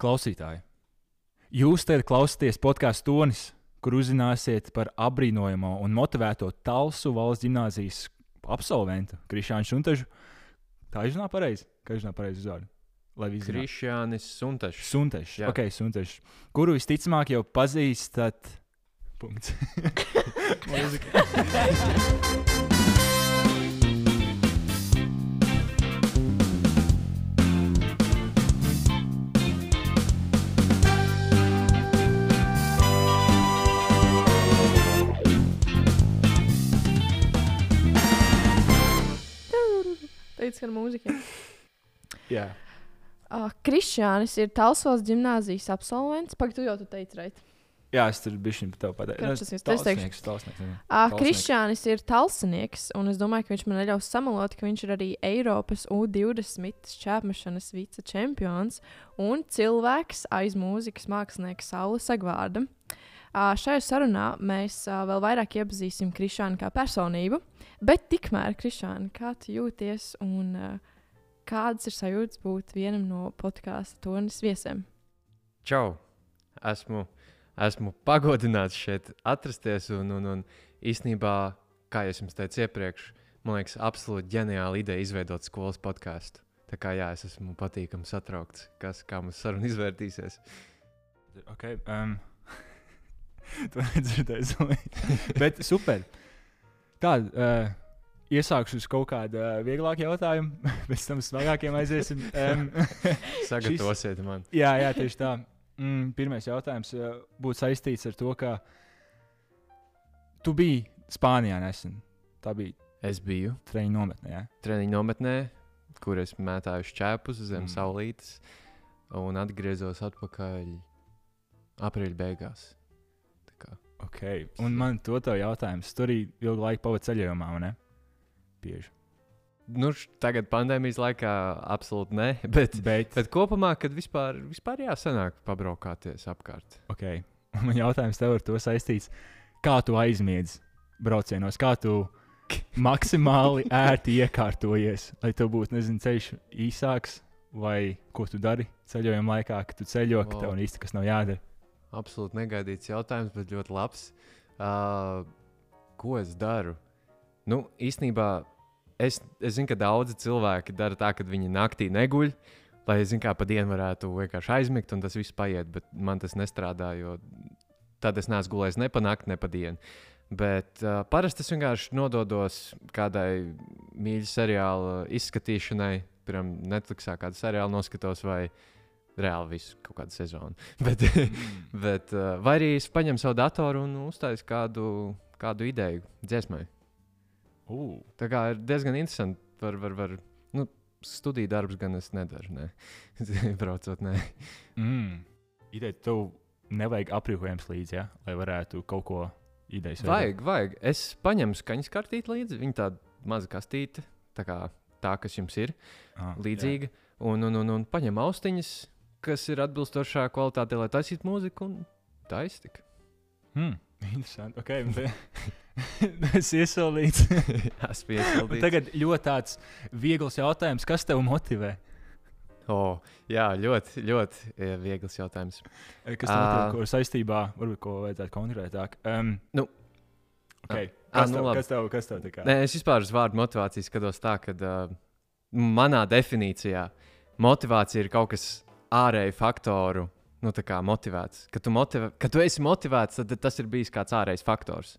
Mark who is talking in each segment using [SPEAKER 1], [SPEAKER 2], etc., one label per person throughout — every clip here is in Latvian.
[SPEAKER 1] Klausītāji, jūs tagad klausāties podkāstu tonis, kur uzzināsiet par apbrīnojamo un motivēto Talsu valsts gimnāzijas absolventu Krišānu Šuntažu. Tā izrunā pareizi, kā izrunā pareizi uzvārdu.
[SPEAKER 2] Suntašs.
[SPEAKER 1] Suntažs,
[SPEAKER 2] Jā.
[SPEAKER 1] ok, Suntažs, kuru visticamāk jau pazīstat. Punkts.
[SPEAKER 3] Ka ar mūziku.
[SPEAKER 1] Jā,
[SPEAKER 3] Uh, Krišjānis ir Talsovas gimnāzijas absolvents. Pagaidām, tu jau tu teici, right?
[SPEAKER 1] Jā es tur biju viņa tev pateicis.
[SPEAKER 3] Kāds tas ir?
[SPEAKER 1] Talsnieks, talsnieks.
[SPEAKER 3] Uh. Krišjānis ir talsnieks, un es domāju, ka viņš man neļaus samalot, ka viņš ir arī Eiropas U20 šķērsmešanas vicečempions un cilvēks aiz mūzikas mākslinieka Saula Sagvārda. Uh, šajā sarunā mēs vēl vairāk iepazīsim Krišānu kā personību, bet tikmēr, Krišāna, kā tu jūties un kādas ir sajūtas būt vienam no podkāstu tonis viesiem?
[SPEAKER 2] Čau! Esmu, esmu pagodināts šeit atrasties. Un, un, un īstenībā, kā jau es jums teicu iepriekš, man liekas, absolūti ģeniāla ideja izveidot skolas podkāstu. Tā kā jā, es esmu patīkami satraukts, kas, kā mums saruna izvērtīsies.
[SPEAKER 1] Ok. Um, to nedzirdēju. Bet super. Tā, uh, iesākšu uz kaut kādu uh, vieglāku jautājumu, pēc tam smagākiem aiziesim. Um,
[SPEAKER 2] Sagatavosiet man.
[SPEAKER 1] jā, jā, tieši tā. Mm, pirmais jautājums uh, būtu saistīts ar to, ka tu biji Spānijā nesen. Tā bija
[SPEAKER 2] Es biju
[SPEAKER 1] treniņa nometnē. Jā?
[SPEAKER 2] treniņu nometnē, kur es mētāju šķēpus zem
[SPEAKER 1] mm.
[SPEAKER 2] saulītes, un atgriezos atpakaļ aprīļa beigās.
[SPEAKER 1] Okay. Un man to tev jautājums. Tu arī ilgu laiku pavadi ceļojumā, vai ne? Bieži.
[SPEAKER 2] Nu, tagad pandēmijas laikā absolūti nē, bet,
[SPEAKER 1] Bet,
[SPEAKER 2] bet kopumā, kad vispār, vispār jāsanāk pabraukāties apkārt.
[SPEAKER 1] okay. Un man jautājums tev ar to saistīts. Kā tu aizmiedzi braucienos? Kā tu maksimāli ērti iekārtojies, lai tev būtu, nezinu, ceļš īsāks, vai ko tu dari ceļojuma laikā, kad tu ceļo, ka
[SPEAKER 2] Wow.
[SPEAKER 1] tev īsti kas nav jādara?
[SPEAKER 2] Absolūti negaidīts jautājums, bet ļoti labs. Uh, ko es daru? Nu, īstenībā es, es zinu, ka daudzi cilvēki dara tā, ka viņi naktī neguļ, lai, zināmā mērā, pa dienu varētu vienkārši aizmigt, un tas viss paiet. Bet man tas nestrādā, jo tad es neesmu gulējis ne pa nakti, ne pa dienu. Bet uh, parasti es vienkārši nododos kādai mīļai seriāla izskatīšanai, piemēram, Netflixā kādu seriālu noskatos vai reāli visu kaut kādu sezonu. Bet, bet, uh, vai arī es paņemu savu datoru un uztaisu kādu, kādu ideju dziesmai.
[SPEAKER 1] Uh,
[SPEAKER 2] Tā kā ir diezgan interesanti. Var, var, var, nu, studiju darbus gan es nedaru. Ne. Braucot, nē.
[SPEAKER 1] mm. Ideja, tev nevajag aprīkojums līdzi, ja? lai varētu kaut ko idejas
[SPEAKER 2] Vajag, vajag. Es paņemu skaņas kartīti līdzi. Viņa tāda maza kastīte, tā kā tā, kas jums ir,
[SPEAKER 1] Ah,
[SPEAKER 2] līdzīga. Un, un, un, un paņem austiņas, kas ir atbilstošā kvalitātē, lai taisītu mūziku. Un tā iztika.
[SPEAKER 1] Hmm, interesanti. Okay, es iesaulīju.
[SPEAKER 2] Esmu iesildīts.
[SPEAKER 1] Tagad ļoti tāds viegls jautājums, kas tev motivē?
[SPEAKER 2] Oh, jā, ļoti, ļoti eh, viegls jautājums.
[SPEAKER 1] Eh, Kas
[SPEAKER 2] Ā.
[SPEAKER 1] ko saistībā, varbūt ko vajadzētu konkrētāk? Um,
[SPEAKER 2] Nu.
[SPEAKER 1] okay. Kas,
[SPEAKER 2] nu
[SPEAKER 1] tev,
[SPEAKER 2] labi.
[SPEAKER 1] kas tev, kas tev tā kā?
[SPEAKER 2] Nē, es vispār uz vārdu motivāciju skatos tā, ka uh, manā definīcijā motivācija ir kaut kas ārēju faktoru. Nu, motivēts. Kad tu, motivē, kad tu esi motivēts, tad tas ir bijis kāds ārējs faktors.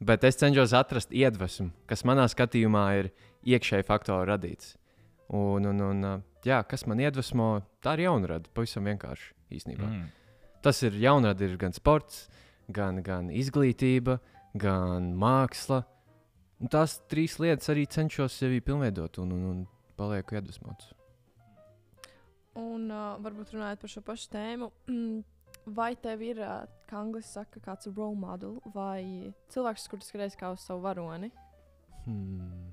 [SPEAKER 2] Bet es cenšos atrast iedvesmu, kas manā skatījumā ir iekšēji faktori radīts. Un, un, un jā, kas man iedvesmo, tā ir jaunrada. Pavisam vienkārši īstenībā.
[SPEAKER 1] Mm.
[SPEAKER 2] Tas ir jaunrada, ir gan sports, gan, gan izglītība, gan māksla. Un tās trīs lietas arī cenšos sevi pilnveidot un, un, un palieku iedvesmots.
[SPEAKER 3] Un uh, varbūt runājot par šo pašu tēmu, vai tev ir, uh, kā angļuiski saka, kāds role model vai cilvēks, kurš skaties kā uz savu varoni?
[SPEAKER 2] Hmm.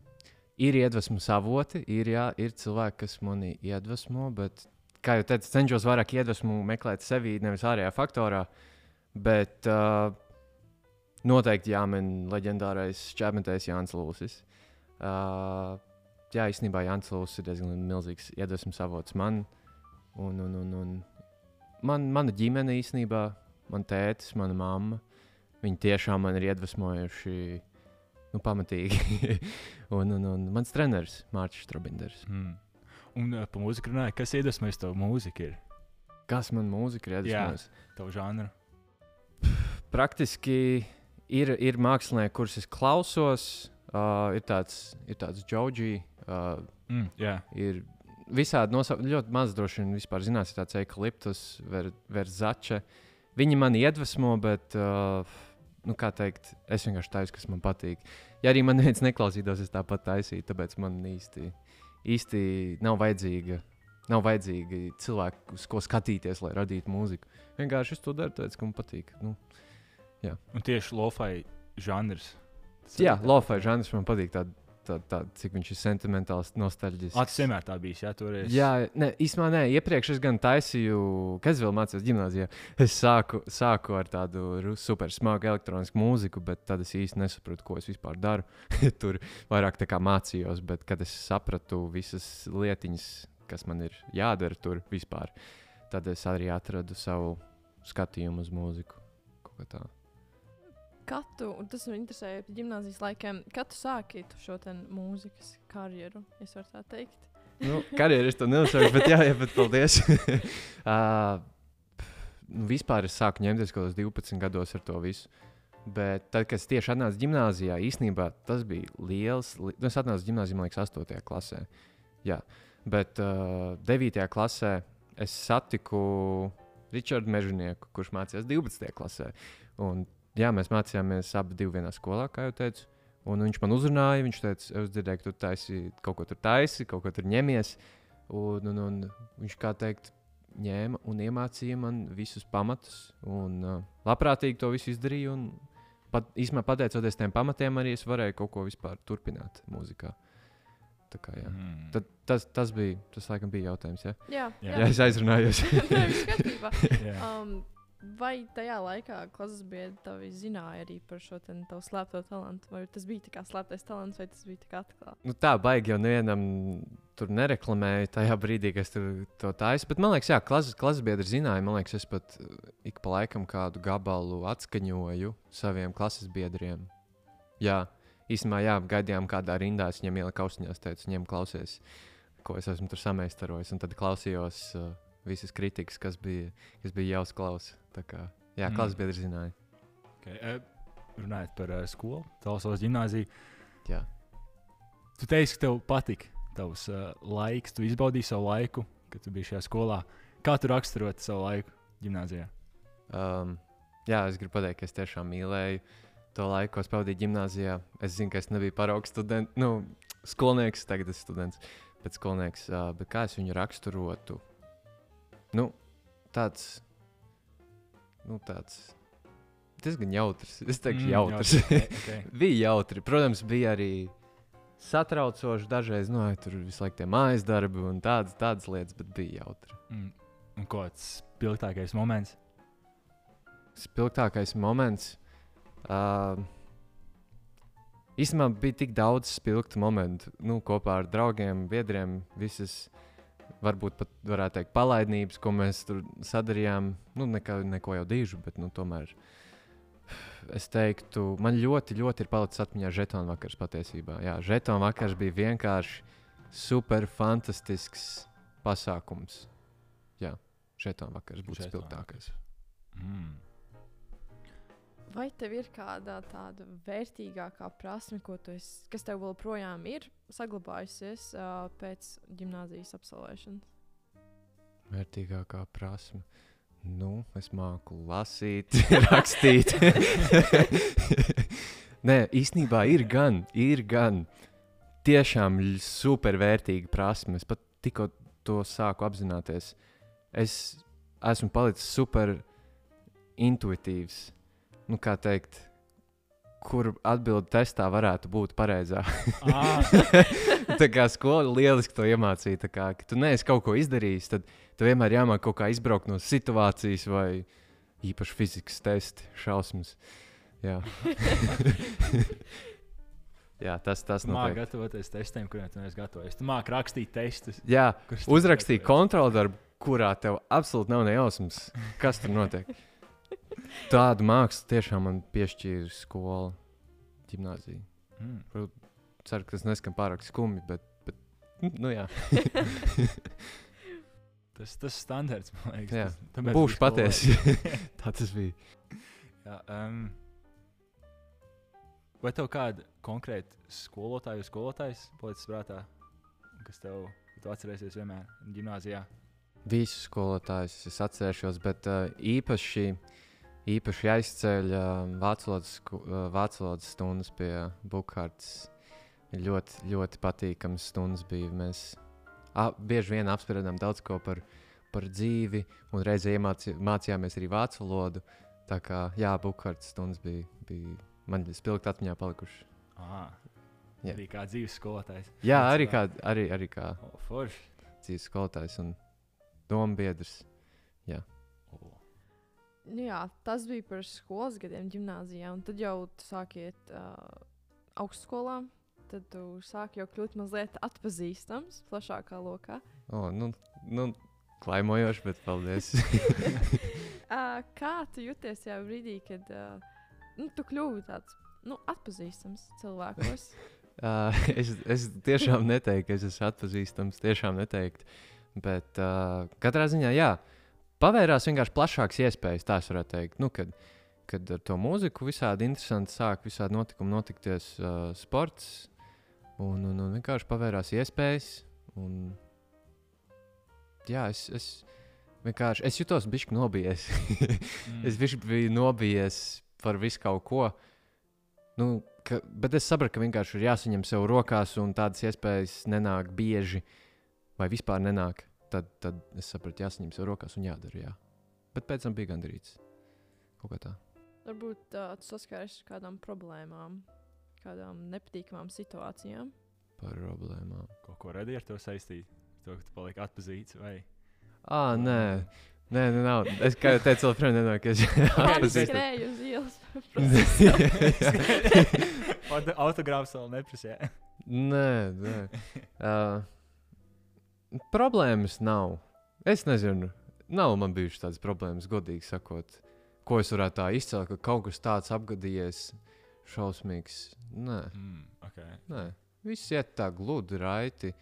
[SPEAKER 2] Ir iedvesmas avoti, ir, jā, ir cilvēki, kas mani iedvesmo, bet, kā jau teicu, cenšos vairāk iedvesmu meklēt sevi, nevis ārējā faktorā. Bet uh, noteikti jāmin leģendārais čēpmetējs Jānis Lūsis. Uh, jā, īstenībā Jānis Lūsis ir diezgan milzīgs iedvesmas avots man. Un, un, un, un, man, mana ģimene īstenībā, man tētis, mana mamma, viņi tiešām man ir iedvesmojuši nu, pamatīgi. un, un, un mans treneris Mārcis Strabinders.
[SPEAKER 1] Mm. Un uh, par mūziku runāja, kas iedvesmojas tev mūzika? Ir?
[SPEAKER 2] Kas man mūzika ir iedvesmojis?
[SPEAKER 1] Tev žanra.
[SPEAKER 2] Praktiski ir, ir mākslinieki, kurus es klausos. Uh, ir tāds, ir tāds Džordžija. Uh,
[SPEAKER 1] Mm, jā,
[SPEAKER 2] ir visādi nosaukti, ļoti maz droši vien vispār zinās, ir tāds eukaliptus, verzače. Viņi man iedvesmo, bet, uh, nu, kā teikt, es vienkārši taisu, kas man patīk. Ja arī man viens neklausītos, es tāpat taisītu, tāpēc man īsti, īsti nav vajadzīga. Nav vajadzīgi cilvēki, uz ko skatīties, lai radītu mūziku. Vienkārši es to daru, tāpēc, ka man patīk. Nu,
[SPEAKER 1] un tieši lofai žanrs.
[SPEAKER 2] Jā, Lofai žanrs man patīk. Tā, tā, tā, cik viņš ir sentimentāls, nostalģisks.
[SPEAKER 1] Tas vienmēr tā bijis. Jā, toreiz.
[SPEAKER 2] Jā, ne, īstenībā nē, iepriekš es gan taisīju, kad es vēl mācījos gimnājā. Es sāku, sāku ar tādu super smagu elektronisku mūziku, bet tad es īsti nesapratu, ko es vispār daru. Tur vairāk tā kā mācījos, bet kad es sapratu visas lietiņas, kas man ir jādara tur vispār, tad es arī atradu savu skatījumu uz mūziku. Kaut kā tā.
[SPEAKER 3] Kad tu, un tas man interesē par gimnāzijas laikiem, kad tu sāki tu šo mūzikas karjeru, es varu tā teikt.
[SPEAKER 2] nu, karjeras to neuzsācu, bet jā, jā bet paldies. uh, vispār es sāku ņemties kaut kādos 12 gados ar to visu. Bet tad, kad es tieši atnācu gimnājā, īstenībā tas bija liels. Li... Nu, es atnācu gimnājā, man liekas, 8. klasē. Jā. Bet uh, 9. klasē es satiku Ričardu Mežonieku, kurš mācījās 12. klasē. Un, jā, mēs mācījāmies abi divi vienā skolā, kā jau teicu. Un viņš man uzrunāja, viņš teica, es dzirdēju, ka tu taisi kaut ko tur taisi, kaut ko tur ņemies. Un, un, un viņš, kā teikt, ņēma un iemācīja man visus pamatus. Un uh, labprātīgi to visu izdarīju. Un pat, īstenībā pateicoties tiem pamatiem, arī es varēju kaut ko vispār turpināt mūzikā. Tā kā, jā.
[SPEAKER 1] Mm.
[SPEAKER 2] Tad, tas, tas bija, tas laikam bija jautājums. Ja?
[SPEAKER 3] Jā,
[SPEAKER 1] Jā.
[SPEAKER 2] Jā, es aizrunājos.
[SPEAKER 1] Jā.
[SPEAKER 3] Um, vai tajā laikā klases biedri tevi zināja arī par šo tavu slēpto talantu? Vai tas bija kā slēptais talants, vai tas bija kā atklāts?
[SPEAKER 2] nu, tā baigi jau nevienam tur nereklamēju tajā brīdī, kad es tur to taisu. Bet man liekas, jā, klases, klases biedri zināja. Man liekas, es pat uh, ik pa laikam kādu gabalu atskaņoju saviem klases biedriem. Jā, īstenībā, jā, gaidījām kādā rindā. Es viņam ieliku austiņās, teicu, ņem klausies, ko es esmu tur samēstarojis. Un tad klausījos uh, visas kritikas, kas bija, kas bija jāuzklausa. Kā, jā,
[SPEAKER 1] Mm.
[SPEAKER 2] klases biedri zināja.
[SPEAKER 1] Okay. Uh, runājot par uh, skolu, Talsovas gimnājiju.
[SPEAKER 2] Jā.
[SPEAKER 1] Tu teici, ka tev patika tavs uh, laiks, tu izbaudīji savu laiku, kad tu biji šajā skolā. Kā tu raksturot savu laiku gimnājā?
[SPEAKER 2] Um, jā, es gribu pateikt, ka es tiešām mīlēju to laiku, ko es pavadīju gimnājā. Es zinu, ka es nebiju paraugs students, nu, skolnieks, tagad esmu students, bet skolnieks. Uh, bet kā es viņu raksturotu? Nu, tāds, nu, tāds diezgan jautrs. Es teikšu, mm, jautrs.
[SPEAKER 1] okay, okay.
[SPEAKER 2] bija jautri. Protams, bija arī satraucoši. Dažreiz, nu, ai, tur visu laiku tie mājas darbi un tādas, tādas lietas, bet bija jautri.
[SPEAKER 1] Mm. Un kāds spilgtākais moments?
[SPEAKER 2] spilgtākais moments. Uh, īstenībā bija tik daudz spilgtu momentu. Nu, kopā ar draugiem, biedriem, visas, varbūt pat varētu teikt, palaidnības, ko mēs tur sadarījām. Nu, nekā, neko jau dižu, bet nu, tomēr. Es teiktu, man ļoti, ļoti ir palicis atmiņā žetona vakars patiesībā. Jā, žetona vakars bija vienkārši super fantastisks pasākums. Jā, žetona vakars būtu spilgtākais.
[SPEAKER 1] Mm.
[SPEAKER 3] Vai tev ir kāda tāda vērtīgākā prasme, esi, kas tev joprojām ir saglabājusies uh, pēc gimnāzijas absolvēšanas?
[SPEAKER 2] Vērtīgākā prasme. Nu, es māku lasīt, rakstīt. Nē, īstenībā ir gan, ir gan. Tiešām supervērtīga prasme. Es pat tikko to sāku apzināties. Es esmu palicis super intuitīvs. Nu, kā teikt, kur atbildi testā varētu būt pareizā.
[SPEAKER 1] Ah,
[SPEAKER 2] tā kā skola lieliski to iemācīja. tā Kā, ka tu neesi kaut ko izdarījis, tad tev vienmēr jāmāk kaut kā izbraukt no situācijas, vai īpaši fizikas testi, šausmas. Jā, Jā tas tas
[SPEAKER 1] māki
[SPEAKER 2] notiek.
[SPEAKER 1] gatavoties testiem, kuriem tu neesi gatavojies. Tu māki rakstīt testus.
[SPEAKER 2] Jā,
[SPEAKER 1] kurus tu
[SPEAKER 2] uzrakstīju
[SPEAKER 1] gatavojies.
[SPEAKER 2] kontrolu darbu, kurā tev absolūti nav nejausmas, kas tur notiek. Tādu mākslu tiešām man piešķīra skola, gimnāzija.
[SPEAKER 1] Mm.
[SPEAKER 2] Ceru, ka tas neskan pārāk skumji, bet, bet nu, jā.
[SPEAKER 1] Tas tas standarts, man liekas.
[SPEAKER 2] Jā.
[SPEAKER 1] tas-
[SPEAKER 2] Būšu patiesi. Tā tas bija.
[SPEAKER 1] Jā, um, vai tev kāda konkrēta skolotāja vai skolotājs palicis prātā, kas tev tu atcerēsies vienmēr gimnājā?
[SPEAKER 2] Visus skolotājus es atcerēšos, bet uh, īpaši, uh, valodas sku- uh, vācu valodas stundas pie Bukārtas. Ļoti, ļoti patīkamas stundas bija. Mēs a, bieži vien apspriedām daudz ko par, par dzīvi, un reizē mācījāmies arī vācu valodu. Tā kā, jā, Bukārtas stundas bija, bija man spilgti atmiņā palikušas. Jā.
[SPEAKER 1] arī kā dzīves skolotājs.
[SPEAKER 2] Jā, arī kā, arī, arī kā
[SPEAKER 1] forši.
[SPEAKER 2] dzīves skolotājs un domu biedrs.
[SPEAKER 1] Oh.
[SPEAKER 3] Nu Jā, tas bija par skolas gadiem gimnājā, un tad jau tu sāki iet uh, augstskolā. Tad tu sāki jau kļūt mazliet atpazīstams plašākā lokā.
[SPEAKER 2] O, nu, nu, klaimojoši, bet paldies.
[SPEAKER 3] Uh, kā tu jūties tajā brīdī, kad uh, nu, tu kļuvi tāds nu, atpazīstams cilvēkos?
[SPEAKER 2] uh, es, es tiešām neteiktu, ka es esmu atpazīstams. Tiešām neteiktu. Bet uh, katrā ziņā, jā, pavērās vienkārši plašākas iespējas. Tā varētu teikt. Nu, kad, kad ar to mūziku visādi interesanti sāk, visādi notikumi notikties, uh, sports. Un, un, un vienkārši pavērās iespējas. Un, jā, es, es vienkārši es jutos bišķi nobijies.
[SPEAKER 1] Mm.
[SPEAKER 2] Es bišķi biju nobijies par visu kaut ko. Nu, ka, bet es sapratu, ka vienkārši ir jāsaņem sev rokās, un tādas iespējas nenāk bieži, vai vispār nenāk. Tad, tad es sapratu, jāsaņem sev rokās un jādara. Jā. Bet pēc tam bija gandrīz. Kaut kā tā.
[SPEAKER 3] Varbūt uh, tu saskaries ar kādām problēmām, kādām nepatīkamām situācijām.
[SPEAKER 2] Par problēmām.
[SPEAKER 1] Kaut ko radīja ar to saistīt. To, ka tu paliki atpazīts vai
[SPEAKER 2] Ah, nē, nē, nē, nav. Es kā jau teicu, vēl frēm nenāk, es
[SPEAKER 3] skrēja uz ielas?
[SPEAKER 1] Auto- autogrāfs vēl neprasīja.
[SPEAKER 2] Nē, nē. Uh, problēmas nav. Es nezinu, nav man bijušas tādas problēmas, godīgi sakot. Ko es varētu tā izcelt, ka kaut kas tāds apgadījies, šausmīgs. Nē,
[SPEAKER 1] Mm, okay.
[SPEAKER 2] nē. viss iet tā gludi, raiti.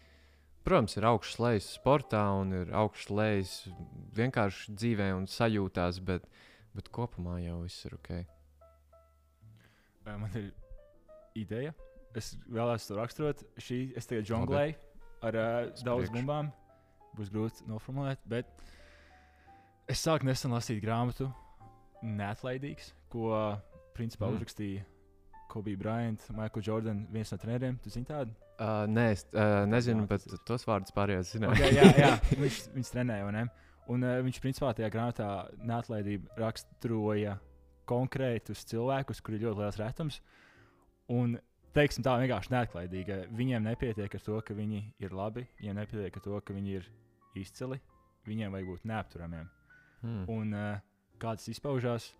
[SPEAKER 2] Protams, ir lejas sportā un ir lejas vienkārši dzīvē un sajūtās, bet, bet kopumā jau viss ir ok.
[SPEAKER 1] Man ir ideja. Es vēlētos to raksturot. Šī es tagad jonglēju ar uh, daudz bumbām. Būs grūti noformulēt, bet es sāku nesen lasīt grāmatu Neatlaidīgs, ko principā
[SPEAKER 2] Mm.
[SPEAKER 1] uzrakstīja Kobe Bryant, Michael Jordan, viens no treneriem. Tu zini tādu?
[SPEAKER 2] Uh, nē, es uh, nezinu, bet tos vārdus pārējās zinu.
[SPEAKER 1] Okay, jā, jā, viņš, viņš trenēja, vai ne? Un uh, viņš principā tajā grāmatā neatlaidību raksturoja konkrētus cilvēkus, kuriem ir ļoti liels retums. Un, teiksim, tā vienkārši neatlaidīga. Viņiem nepietiek ar to, ka viņi ir labi, viņiem nepietiek ar to, ka viņi ir izcili. Viņiem vajag būt neapturamiem.
[SPEAKER 2] Hmm.
[SPEAKER 1] Un uh, kā tas izpaužās?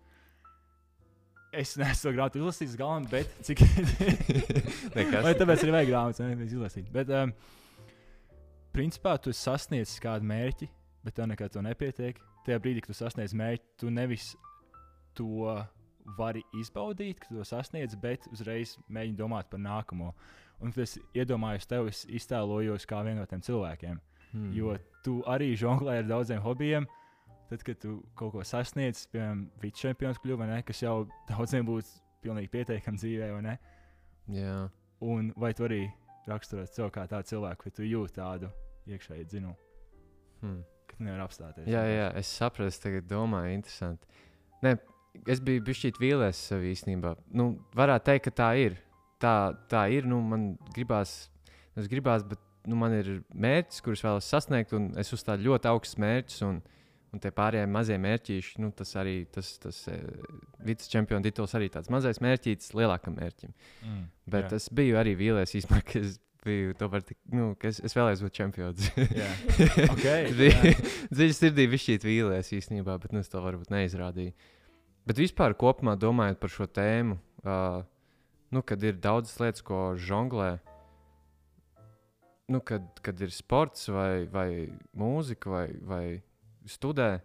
[SPEAKER 1] Es neesmu to grāmatu izlasījis galam, bet cik.
[SPEAKER 2] Nekas.
[SPEAKER 1] Vai tāpēc arī vajag grāmatu, nevis izlasīt. Bet, um, principā, tu sasniedz kādu mērķi, bet tev nekad to nepietiek. Tajā brīdī, kad tu sasniedz mērķi, tu nevis to vari izbaudīt, ka to sasniedz, bet uzreiz mēģini domāt par nākamo. Un, es iedomājos tevi, es iztēlojos kā vienu no tiem cilvēkiem.
[SPEAKER 2] Hmm.
[SPEAKER 1] Jo tu arī žonglē ar daudziem hobijiem. Tad, kad tu kaut ko sasniedz, piemēram, vicečempions kļuvi, vai ne, kas jau daudziem būtu pilnīgi pietiekami dzīvē, vai ne?
[SPEAKER 2] Jā.
[SPEAKER 1] Un vai tu arī raksturot sev kā tādu cilvēku, vai tu jūti tādu iekšēju dzinumu,
[SPEAKER 2] Hmm.
[SPEAKER 1] ka tu nevari apstāties?
[SPEAKER 2] Jā, jā, es saprotu, tagad domāju, interesanti. Nē, es biju bišķīt vīlies sev īstenībā. Nu, varētu teikt, ka tā ir. Tā, tā ir, nu, man gribās, es gribās, bet nu, man ir mērķis, kurus vēlos sasniegt, un es uzstādu ļoti augstus mērķus, un, un tie pārējie mazie mērķīši, nu, tas arī, tas, tas e, vicečempionu tituls arī tāds mazais mērķītis lielākam mērķim.
[SPEAKER 1] Mm,
[SPEAKER 2] Bet
[SPEAKER 1] jā.
[SPEAKER 2] es biju arī vīlies īstenībā, ka es biju, to var tik, nu, ka es, es vēlējos būt čempions.
[SPEAKER 1] Jā. Ok,
[SPEAKER 2] Bija dziļi sirdī viņš šķiet vīlies īstenībā, bet nu, es to varbūt neizrādīju. Bet vispār kopumā domājot par šo tēmu, uh, nu, kad ir daudzas lietas, ko žonglē, nu, kad, kad ir sports vai, vai mūzika vai, vai studē,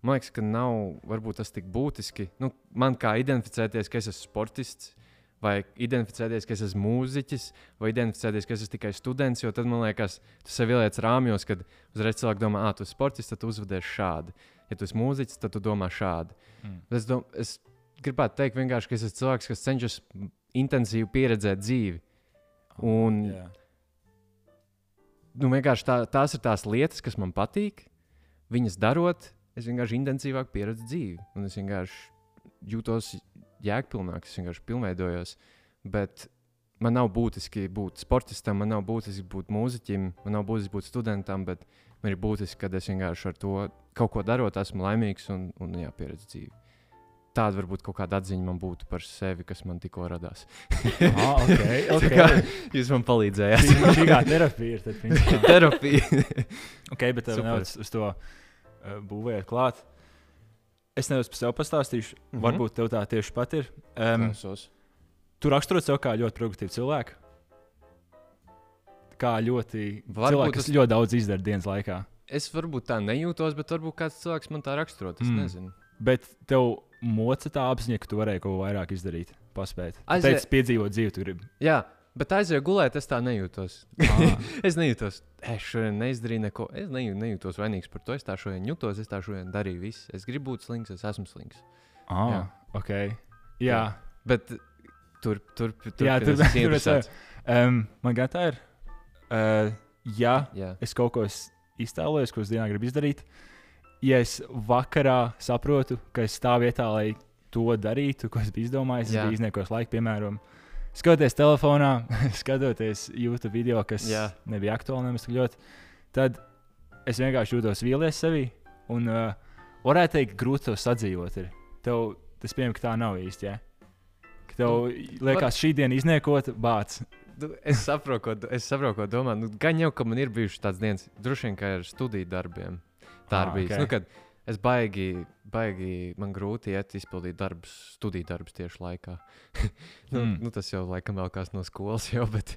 [SPEAKER 2] man liekas, ka nav varbūt tas tik būtiski. Nu, man kā identificēties, ka es esmu sportists. Vai identificēties, ka es esmu mūziķis, vai identificēties, ka es esmu tikai students. Jo tad man liekas, tu sev ieliec rāmjos, kad uzreiz cilvēki domā, ah, tu esi sportists, tad uzvedies šādi. Ja tu esi mūziķis, tad tu domā šādi.
[SPEAKER 1] Mm.
[SPEAKER 2] Es, dom, es gribētu teikt, vienkārši, ka es esmu cilvēks, kas cenšas intensīvi pieredzēt dzīvi. Un,
[SPEAKER 1] Jā.
[SPEAKER 2] nu, vienkārši tā, tās ir tās lietas, kas man patīk. Viņas darot, es vienkārši intensīvāk pieredzu dzīvi. Un es vienkārši jūtos jēgpilnāk, es vienkārši pilnveidojos. Bet man nav būtiski būt sportistam, man nav būtiski būt mūziķim, man nav būtiski būt studentam, bet man ir būtiski, ka es vienkārši ar to kaut ko darot, esmu laimīgs un, un jā, pieredzu dzīvi. Tāda varbūt kaut kāda atziņa man būtu par sevi, kas man tikko radās.
[SPEAKER 1] Ah, okay,
[SPEAKER 2] Tā
[SPEAKER 1] okay.
[SPEAKER 2] kā Jūs man palīdzējāt.
[SPEAKER 1] Šī kā terapija ir.
[SPEAKER 2] Terapija.
[SPEAKER 1] okay, bet tev
[SPEAKER 2] Super.
[SPEAKER 1] nedaudz uz to uh, būvējot klāt. Es nedaudz par sevi pastāstīšu. Mm. -hmm. Varbūt tev tā tieši pat ir. Um,
[SPEAKER 2] Klausos.
[SPEAKER 1] Tu raksturo sev kā ļoti produktīvu cilvēku. Kā ļoti cilvēku, kas
[SPEAKER 2] tas-
[SPEAKER 1] ļoti daudz izdara dienas laikā.
[SPEAKER 2] Es varbūt tā nejūtos, bet varbūt kāds cilvēks man tā raksturo. Es
[SPEAKER 1] Mm.
[SPEAKER 2] nezinu.
[SPEAKER 1] Bet tev moca tā apziņa, ka tu varēji kaut ko vairāk izdarīt, paspēt.
[SPEAKER 2] Aizie...
[SPEAKER 1] Pēc piedzīvot dzīvi, tu gribi.
[SPEAKER 2] Jā, bet aizēju gulēt, es tā nejūtos.
[SPEAKER 1] Ah.
[SPEAKER 2] es nejūtos, es šodien neizdarīju neko. Es nejū, nejūtos vainīgs par to. Es tā šodien jūtos, es tā šodien darīju visu. Es gribu būt slings, es esmu slings.
[SPEAKER 1] Ah,
[SPEAKER 2] Jā.
[SPEAKER 1] ok. Jā,
[SPEAKER 2] Bet tur, tur, tur,
[SPEAKER 1] Jā, tur-
[SPEAKER 2] tas
[SPEAKER 1] tur
[SPEAKER 2] ir
[SPEAKER 1] es-
[SPEAKER 2] interesants.
[SPEAKER 1] um, man gan tā ir. Uh, ja
[SPEAKER 2] Jā,
[SPEAKER 1] es kaut ko es iztēlojos, ko es dienā gribu izdarīt, ja es vakarā saprotu, ka es stāvu vietā, lai to darītu, ko es biju izdomājis, es
[SPEAKER 2] Jā.
[SPEAKER 1] biju izniekos laiku, piemēram, skatoties telefonā, skatoties YouTube video, kas
[SPEAKER 2] Jā.
[SPEAKER 1] nebija aktuāli nemaz tik ļoti, tad es vienkārši jūtos vīlies sevī. Un uh, varētu teikt, grūti to sadzīvot. Ir. Tev tas pieņem, ka tā nav īsti. Ja? Tev liekas, šī diena izniekota, bāc.
[SPEAKER 2] Nu, es saprotu, ko, es saprotu, ko domā. Nu, gan jau, ka man ir bijušas tādas dienas, droši vien, ka ar studiju darbiem. Tā ir
[SPEAKER 1] Ah,
[SPEAKER 2] bijusi.
[SPEAKER 1] ok.
[SPEAKER 2] Nu, kad es baigi, baigi, man grūti iet izpildīt darbus, studiju darbus tieši laikā. nu,
[SPEAKER 1] mm.
[SPEAKER 2] nu, tas jau laikam vēl kāds no skolas, jau, bet,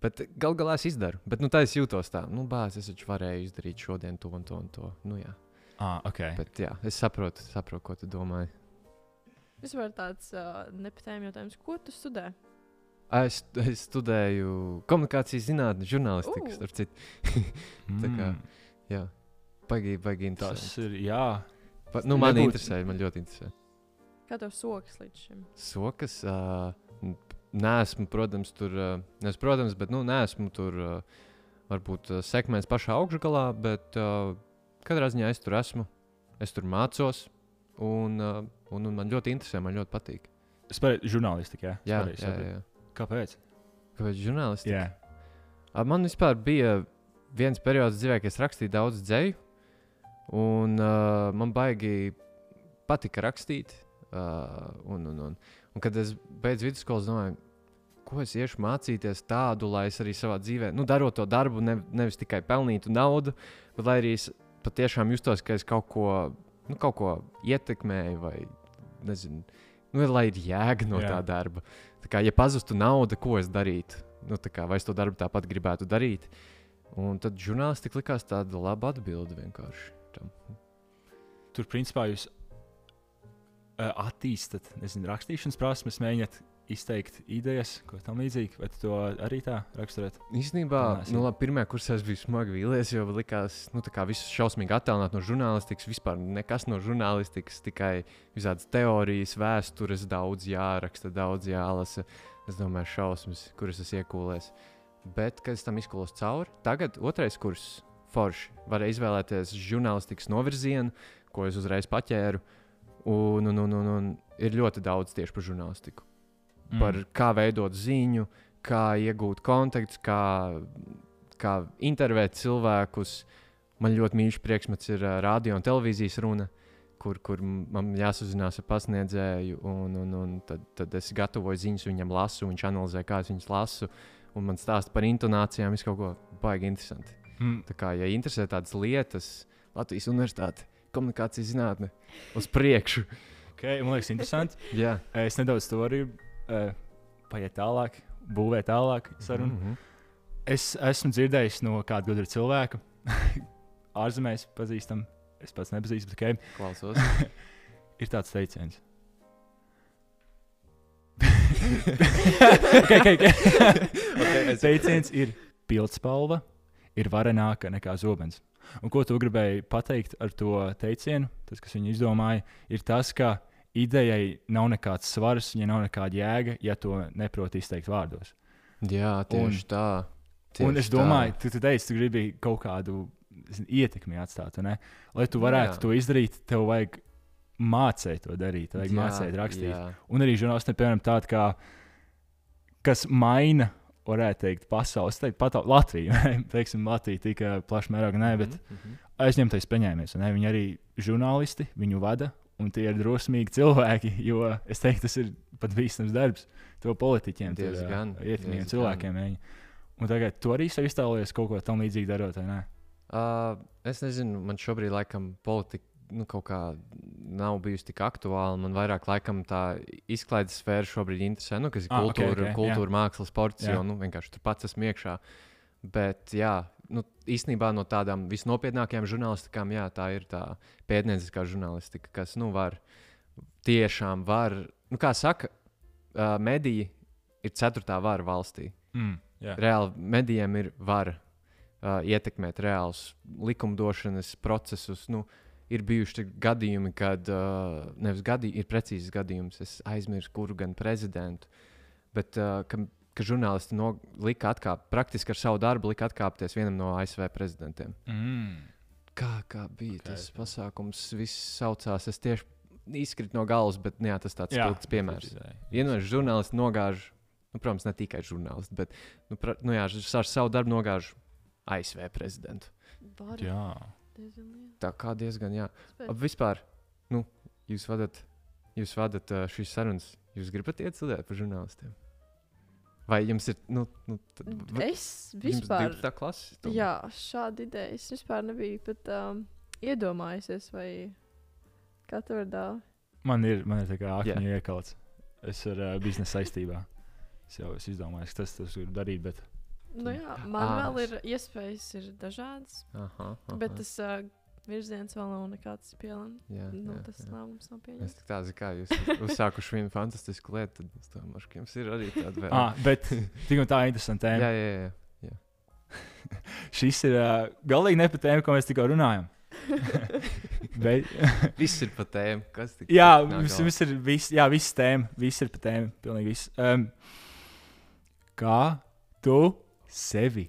[SPEAKER 2] bet gal galā es izdaru. Bet nu, tā es jūtos tā, nu, bāz, es taču varēju izdarīt šodien to un to un to. Nu, jā.
[SPEAKER 1] Ah, okay.
[SPEAKER 2] Bet jā, es saprotu, saprotu, ko tu domāji.
[SPEAKER 3] Vispār tāds uh, nepatējums jautājums, ko tu studē?
[SPEAKER 2] Es, es studēju komunikācijas zinātnē, žurnālistiku, citu. tā kā-
[SPEAKER 1] Mm,
[SPEAKER 2] Jā, baigi, baigi
[SPEAKER 1] tas ir. Jā,
[SPEAKER 2] Pa, nu, man
[SPEAKER 1] nebūtu-
[SPEAKER 2] interesē, man ļoti interesē.
[SPEAKER 3] Kā tev sokas līdz šim?
[SPEAKER 2] Sokas, uh, nesmu, protams, tur, uh, nes, protams, bet, nu, nesmu tur, uh, varbūt, uh, sekmēs pašā augšgalā, bet uh, katrā ziņā es tur esmu, es tur mācos, un, uh, un, un man ļoti interesē, man ļoti patīk.
[SPEAKER 1] es pareizi žurnālistika. Jā,
[SPEAKER 2] Jā, jā, jā.
[SPEAKER 1] Kāpēc?
[SPEAKER 2] Kāpēc žurnālisti?
[SPEAKER 1] Jā,
[SPEAKER 2] Man vispār bija viens periods dzīvē, kad es rakstīju daudz dzēju, un uh, man baigi patika rakstīt. Uh, un, un, un, un kad es beidzu vidusskolu, domāju, ko es iešu mācīties tādu, lai es arī savā dzīvē, nu, darot to darbu, ne, nevis tikai pelnītu naudu, bet lai arī es patiešām justos, ka es kaut ko, nu, kaut ko ietekmēju vai nezinu. Nu, lai ir jēga no
[SPEAKER 1] Jā.
[SPEAKER 2] Tā darba. Tā kā, ja pazustu nauda, ko es darītu? Nu, tā kā, vai es to darbu tāpat gribētu darīt? Un tad žurnālisti likās tāda laba atbilde vienkārši. Tam.
[SPEAKER 1] tur principā jūs attīstat, nezinu, rakstīšanas prasmes, mēģināt izteikt idejas, ko tam līdzīgi, vai to arī tā raksturot?
[SPEAKER 2] Īstenībā, nu, labi, pirmā kursā es biju smagi vīlies, jo likās, nu, tā kā viss šausmīgi attālināt no žurnālistikas. Vispār nekas no žurnālistikas, tikai visādas teorijas, vēstures, daudz jāraksta, daudz jālasa. Es domāju, šausmas, kuras es iekūlēs. Bet, kad es tam izkulos cauri, tagad otrais kurs forši. Varēja izvēlēties žurnālistikas novirzienu, ko es uzreiz paķēru. Un, un, un, un, un ir ļoti daudz tieši par žurnālistiku
[SPEAKER 1] Mm.
[SPEAKER 2] par kā veidot ziņu, kā iegūt kontaktus, kā, kā intervēt cilvēkus. Man ļoti mīļš priekšmets ir uh, radio un televīzijas runa, kur, kur man jāsazinās ar pasniedzēju, un, un, un tad, tad es gatavoju ziņas, viņam lasu, viņš analizē, kā es viņas lasu, un man stāsta par intonācijām, visu kaut ko baigi interesanti.
[SPEAKER 1] Mm.
[SPEAKER 2] Tā kā, ja interesē tādas lietas, Latvijas Universitāte, komunikācijas zinātne, uz priekšu.
[SPEAKER 1] Okay, man liekas, interesanti.
[SPEAKER 2] Jā,
[SPEAKER 1] es nedaudz to varu uh, paiet tālāk, būvēt tālāk sarunu.
[SPEAKER 2] Mhm.
[SPEAKER 1] Es esmu dzirdējis no kāda gudra cilvēka, ārzemēs pazīstam, es pats nepazīstu, bet okay,
[SPEAKER 2] Klausos.
[SPEAKER 1] ir tāds teiciens. okay, okay, okay.
[SPEAKER 2] Okay,
[SPEAKER 1] teiciens ir pildspalva, ir varenāka nekā zobens. Un ko tu gribēji pateikt ar to teicienu? Tas, kas viņu izdomāja, ir tas, ka idejai nav nekāds svars, ja nav nekāda jēga, ja to neprot izteikt vārdos.
[SPEAKER 2] Jā, tieši
[SPEAKER 1] Un-
[SPEAKER 2] tā.
[SPEAKER 1] Un
[SPEAKER 2] Tieši
[SPEAKER 1] es domāju, tu, tu teici, tu gribi kaut kādu zini, ietekmi atstāt. ne? Lai tu varētu
[SPEAKER 2] Jā.
[SPEAKER 1] to izdarīt, tev vajag mācīt to darīt, vajag
[SPEAKER 2] Jā,
[SPEAKER 1] mācīt rakstīt.
[SPEAKER 2] jā.
[SPEAKER 1] Un arī žurnālistiem, piemēram, tāda, kā, kas maina, varētu teikt, pasaules, teikt, pat Latviju. Teiksim, Latvija tika plaši mērogā, nē, bet
[SPEAKER 2] Mhm, mhm.
[SPEAKER 1] aizņemtais ne? Viņi arī žurnālisti, viņu vada, un tie ir drosmīgi cilvēki, jo es teiktu, tas ir pat bīstams darbs. To politiķiem, ā, ietekmīgiem cilvēkiem. Viņi. Un tagad tu arī sev iztēlojies kaut ko tam līdzīgu darot, vai ne?
[SPEAKER 2] Uh, es nezinu, man šobrīd laikam politika nu, kaut kā nav bijusi tik aktuāla. Man vairāk laikam tā izklaides sfēra šobrīd interesē, nu, kas ir
[SPEAKER 1] Ah,
[SPEAKER 2] kultūra,
[SPEAKER 1] ok,
[SPEAKER 2] kultūra māksla, sports, jo nu, vienkārši tur pats esmu iekšā. Bet, jā, nu, īstenībā no tādām visnopietnākajām žurnālistikām, jā, tā ir tā pētnieciskā žurnālistika, kas, nu, var tiešām var, nu, kā saka, uh, mediji ir ceturtā vara valstī.
[SPEAKER 1] Mm, jā.
[SPEAKER 2] Reāli medijiem ir vara uh, ietekmēt reālus likumdošanas procesus. Nu, ir bijuši gadījumi, kad uh, nevis gadījumi, ir precīzs gadījums, es aizmirsu, kuru gan prezidentu, bet uh, ka, žurnālisti no, lika atkāpt, praktiski ar savu darbu lika atkāpties vienam no ASV prezidentiem.
[SPEAKER 1] Mm.
[SPEAKER 2] Kā, kā bija
[SPEAKER 1] Kā
[SPEAKER 2] tas pasākums? Viss saucās, es tieši izkritu no galvas, bet nu jā, tas tāds spilgts piemērs. Vienmēr žurnālisti nogāž, nu, protams, ne tikai žurnālisti, bet nu, pra, nu, jā, ar savu darbu nogāž ASV prezidentu.
[SPEAKER 3] Var,
[SPEAKER 1] Jā.
[SPEAKER 2] Tā kā diezgan, jā. Ap vispār, nu, jūs vadat, jūs vadat uh, šīs sarunas, jūs gribat iet studēt par žurnālistiem? Vai jums ir, nu, nu tad,
[SPEAKER 3] Es
[SPEAKER 2] jums
[SPEAKER 3] vispār.
[SPEAKER 2] tā klase? tomēr?
[SPEAKER 3] Jā, šāda ideja. Es vispār nebiju pat um, iedomājusies, vai kā tev ir dāvā.
[SPEAKER 1] Man ir, man ir tā kā
[SPEAKER 2] Jā.
[SPEAKER 1] akmeņu iekalts. Es ar uh, biznesa saistībā. Es jau esmu izdomājis, ka tas tas ir darīt, bet
[SPEAKER 3] Nu, jā, man
[SPEAKER 2] Ā,
[SPEAKER 3] vēl
[SPEAKER 2] es-
[SPEAKER 3] ir iespējas, ir dažādas,
[SPEAKER 2] Aha, aha.
[SPEAKER 3] bet tas uh, virziens vēl nav nekāds pielāgojums.
[SPEAKER 2] jā,
[SPEAKER 3] Nu,
[SPEAKER 2] jā,
[SPEAKER 3] tas
[SPEAKER 2] jā.
[SPEAKER 3] lēmums nav
[SPEAKER 2] Es
[SPEAKER 3] pieņemts.
[SPEAKER 2] tik tādu kā jūs uz- uzsākuši vienu fantastisku lietu, tad es domāju, ka jums ir arī tāda vēl.
[SPEAKER 1] ah, bet tik un tā interesanta tēma.
[SPEAKER 2] jā, jā, jā.
[SPEAKER 1] Šis ir uh, galīgi ne par tēmu, ko mēs tikko runājam. bet,
[SPEAKER 2] Viss ir pa tēmu. Kas tik
[SPEAKER 1] jā,
[SPEAKER 2] galvā?
[SPEAKER 1] mums ir viss, jā, viss tēma. Viss ir par tēmu. Pilnīgi viss. Um, kā tu sevi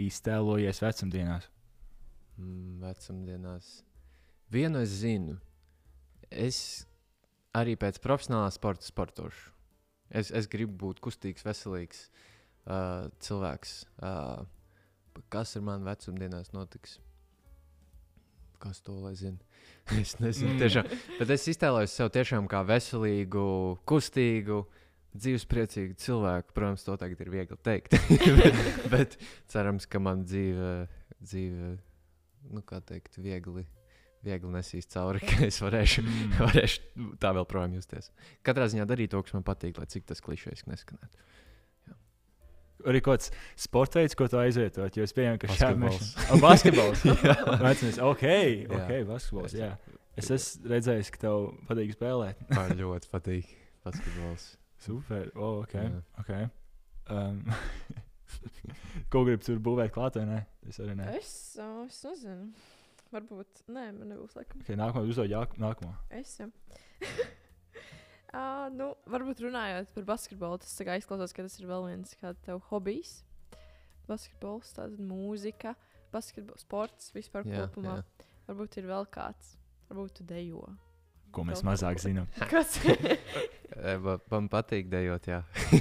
[SPEAKER 1] iztēlojies vecumdienās?
[SPEAKER 2] Mm, vecumdienās. Vienu es zinu. Es arī pēc profesionālā sporta sportošu. Es, es gribu būt kustīgs, veselīgs uh, cilvēks. Uh, kas ar mani vecumdienās notiks? Kas to lai zina? Es nezinu,
[SPEAKER 1] Mm.
[SPEAKER 2] tiešām. Bet es iztēlojos sev tiešām kā veselīgu, kustīgu, dzīvespriecīgu cilvēku. Protams, to tagad ir viegli teikt. bet, bet cerams, ka man dzīve, dzīve nu, kā teikt, viegli, viegli nesīs cauri, ka es varēšu,
[SPEAKER 1] Mm.
[SPEAKER 2] varēšu tā vēl projām justies. Katrā ziņā darīt to, kas man patīk, lai cik tas klišejs neskanētu.
[SPEAKER 1] Arī kaut kāds sports veids, ko tu aizvietot. Jo es pieņemu, ka
[SPEAKER 2] Basketbols.
[SPEAKER 1] šādi ir basketbols.
[SPEAKER 2] Jā.
[SPEAKER 1] Vecums, ok, ok, basketbols. Jā. Es esmu redzējis, ka tev patīk spēlēt.
[SPEAKER 2] Man ļoti patīk basketbols.
[SPEAKER 1] Super. Oh, ok.
[SPEAKER 2] Jā.
[SPEAKER 1] okay. Um, ko gribi tur būvēt klāt, vai ne? Es arī ne.
[SPEAKER 3] Es, es nezinu. Varbūt, nē, man nebūs laikam.
[SPEAKER 1] Okay, nākamā uzdod jā- nākamo.
[SPEAKER 3] Es jau. uh, nu, varbūt runājot par basketbolu, tas tā kā izklausās, ka tas ir vēl viens kā tev hobijs. Basketbols, tāda mūzika, basketbols, sports vispār
[SPEAKER 2] Jā,
[SPEAKER 3] kopumā.
[SPEAKER 2] jā.
[SPEAKER 3] Varbūt ir vēl kāds. Varbūt tu dejo.
[SPEAKER 1] Ko mēs mazāk zinām.
[SPEAKER 3] Kas?
[SPEAKER 2] E, Man patīk dejot, jā.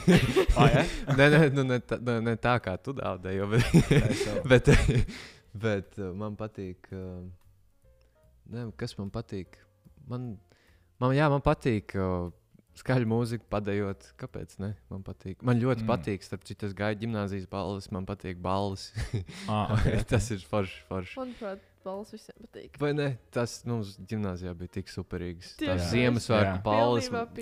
[SPEAKER 1] Ah, jā?
[SPEAKER 2] nē, nē, nu, ne, tā, ne, ne tā kā tu dejo, bet, bet, bet uh, man patīk. uh, Ne, kas man patīk? Man, man, jā, man patīk uh, Skaļu mūziku, padējot. Kāpēc? Ne? Man patīk. Man ļoti
[SPEAKER 1] Mm.
[SPEAKER 2] patīk. Starp citu, es gāju gimnāzijas balvas, man patīk balvas.
[SPEAKER 1] Ah, okay.
[SPEAKER 2] Tas ir forši. forši.
[SPEAKER 3] Manuprāt, balss visiem patīk.
[SPEAKER 2] Vai ne? Tas mums gimnājā bija tik superīgs. Tas. Ziemassvētku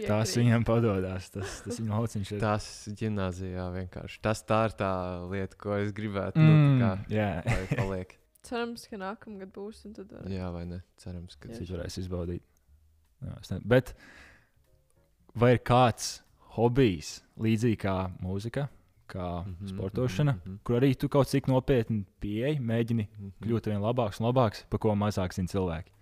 [SPEAKER 1] Tas
[SPEAKER 3] piekrītu.
[SPEAKER 1] viņam padodas. Tas, tas viņa lauciņš ir.
[SPEAKER 2] Tas gimnājā vienkārši. Tas tā ir tā lieta, ko es gribētu. Mm. Nu, tā
[SPEAKER 1] Mm, jā,
[SPEAKER 2] kā, lai paliek.
[SPEAKER 3] Cerams, ka nākamgad būs. un Tad var...
[SPEAKER 2] Jā, vai ne? Cerams, ka
[SPEAKER 1] cik varēs izbaudīt. Jā, ne- Bet vai ir kāds hobijs, līdzīgi kā mūzika, kā
[SPEAKER 2] Mhm,
[SPEAKER 1] sportošana,
[SPEAKER 2] mhm, mhm.
[SPEAKER 1] kur arī tu kaut cik nopietni pieeji, mēģini
[SPEAKER 2] Mhm.
[SPEAKER 1] kļūt ar vien labāks un labāks, par ko mazāk zina cilvēki?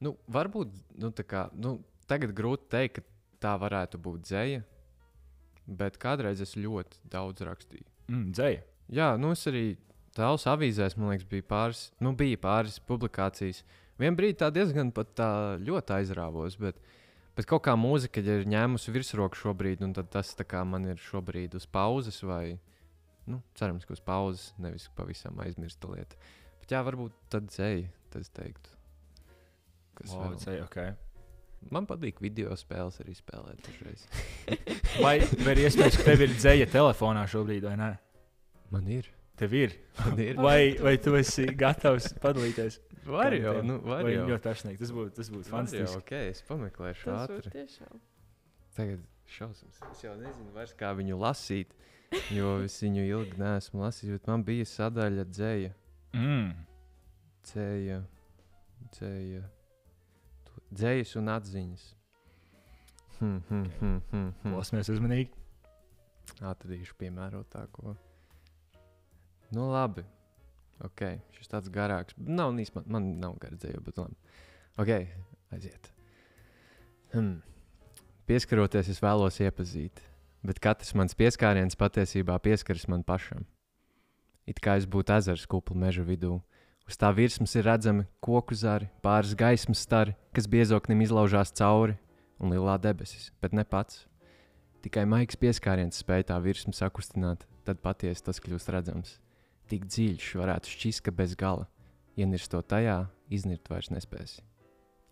[SPEAKER 2] Nu, varbūt nu, tā kā, nu, tagad grūti pateikt, ka tā varētu būt dzēja. Bet kādreiz es ļoti daudz rakstīju.
[SPEAKER 1] Mm, dzēja.
[SPEAKER 2] Jā, nu es arī tālāk avīzēs, man liekas, bija pāris, nu, bija pāris publikācijas. Vienā brīdī tā diezgan pat tā ļoti aizrāvos, bet, bet kaut kā mūzika ir ņēmusi virsroku šobrīd, un tas man ir šobrīd uz pauzes, vai nu, cerams, ka uz pauzes, nevis pavisam aizmirsta lieta. Bet jā, varbūt tad dzēja, tas teiktu. Kas
[SPEAKER 1] Wow, dzēja okay.
[SPEAKER 2] Man patīk video spēles arī spēlēt.
[SPEAKER 1] vai, vai ir iespējams, ka tev ir dzēja telefonā šobrīd, vai ne?
[SPEAKER 2] Man ir.
[SPEAKER 1] Tev ir.
[SPEAKER 2] Ir.
[SPEAKER 1] Vai, vai tu esi gatavs padalīties?
[SPEAKER 2] Var jau, nu, var
[SPEAKER 1] Vai
[SPEAKER 2] jau.
[SPEAKER 1] ļoti tašnīgi? Tas būtu tas būt fantastiski.
[SPEAKER 2] ok, es pameklēšu
[SPEAKER 3] Tas
[SPEAKER 2] ātri.
[SPEAKER 3] tiešām.
[SPEAKER 2] Tagad šausmas. Es jau nezinu, vairs kā viņu lasīt, jo es viņu ilgi neesmu lasījis. Bet man bija sadaļa dzēja,
[SPEAKER 1] Mm.
[SPEAKER 2] dzēja, dzēja, dzējas un atziņas. Hmm, hmm, hmm, hmm, hmm.
[SPEAKER 1] Klausamies uzmanīgi.
[SPEAKER 2] Atradīšu piemērotāko. Nu, labi. Ok, šis tāds garāks. Nav īstenībā, man nav gara dzēja, bet labi. Ok, aiziet. Hmm. Pieskaroties, es vēlos iepazīt, bet katrs mans pieskāriens patiesībā pieskaras man pašam. It kā es būtu ezers kuplu meža vidū. Uz tā virsmas ir redzami koku zari, pāris gaismas stari, kas biezoknim izlaužās cauri, un lielā debesis, bet ne pats. Tikai maigs pieskāriens spēj tā virsmu sakustināt, tad patiesi tas kļūst redzams. Tik dziļš varētu šķist, ka bez gala, ienirstot tajā, iznirt vairs nespēsi.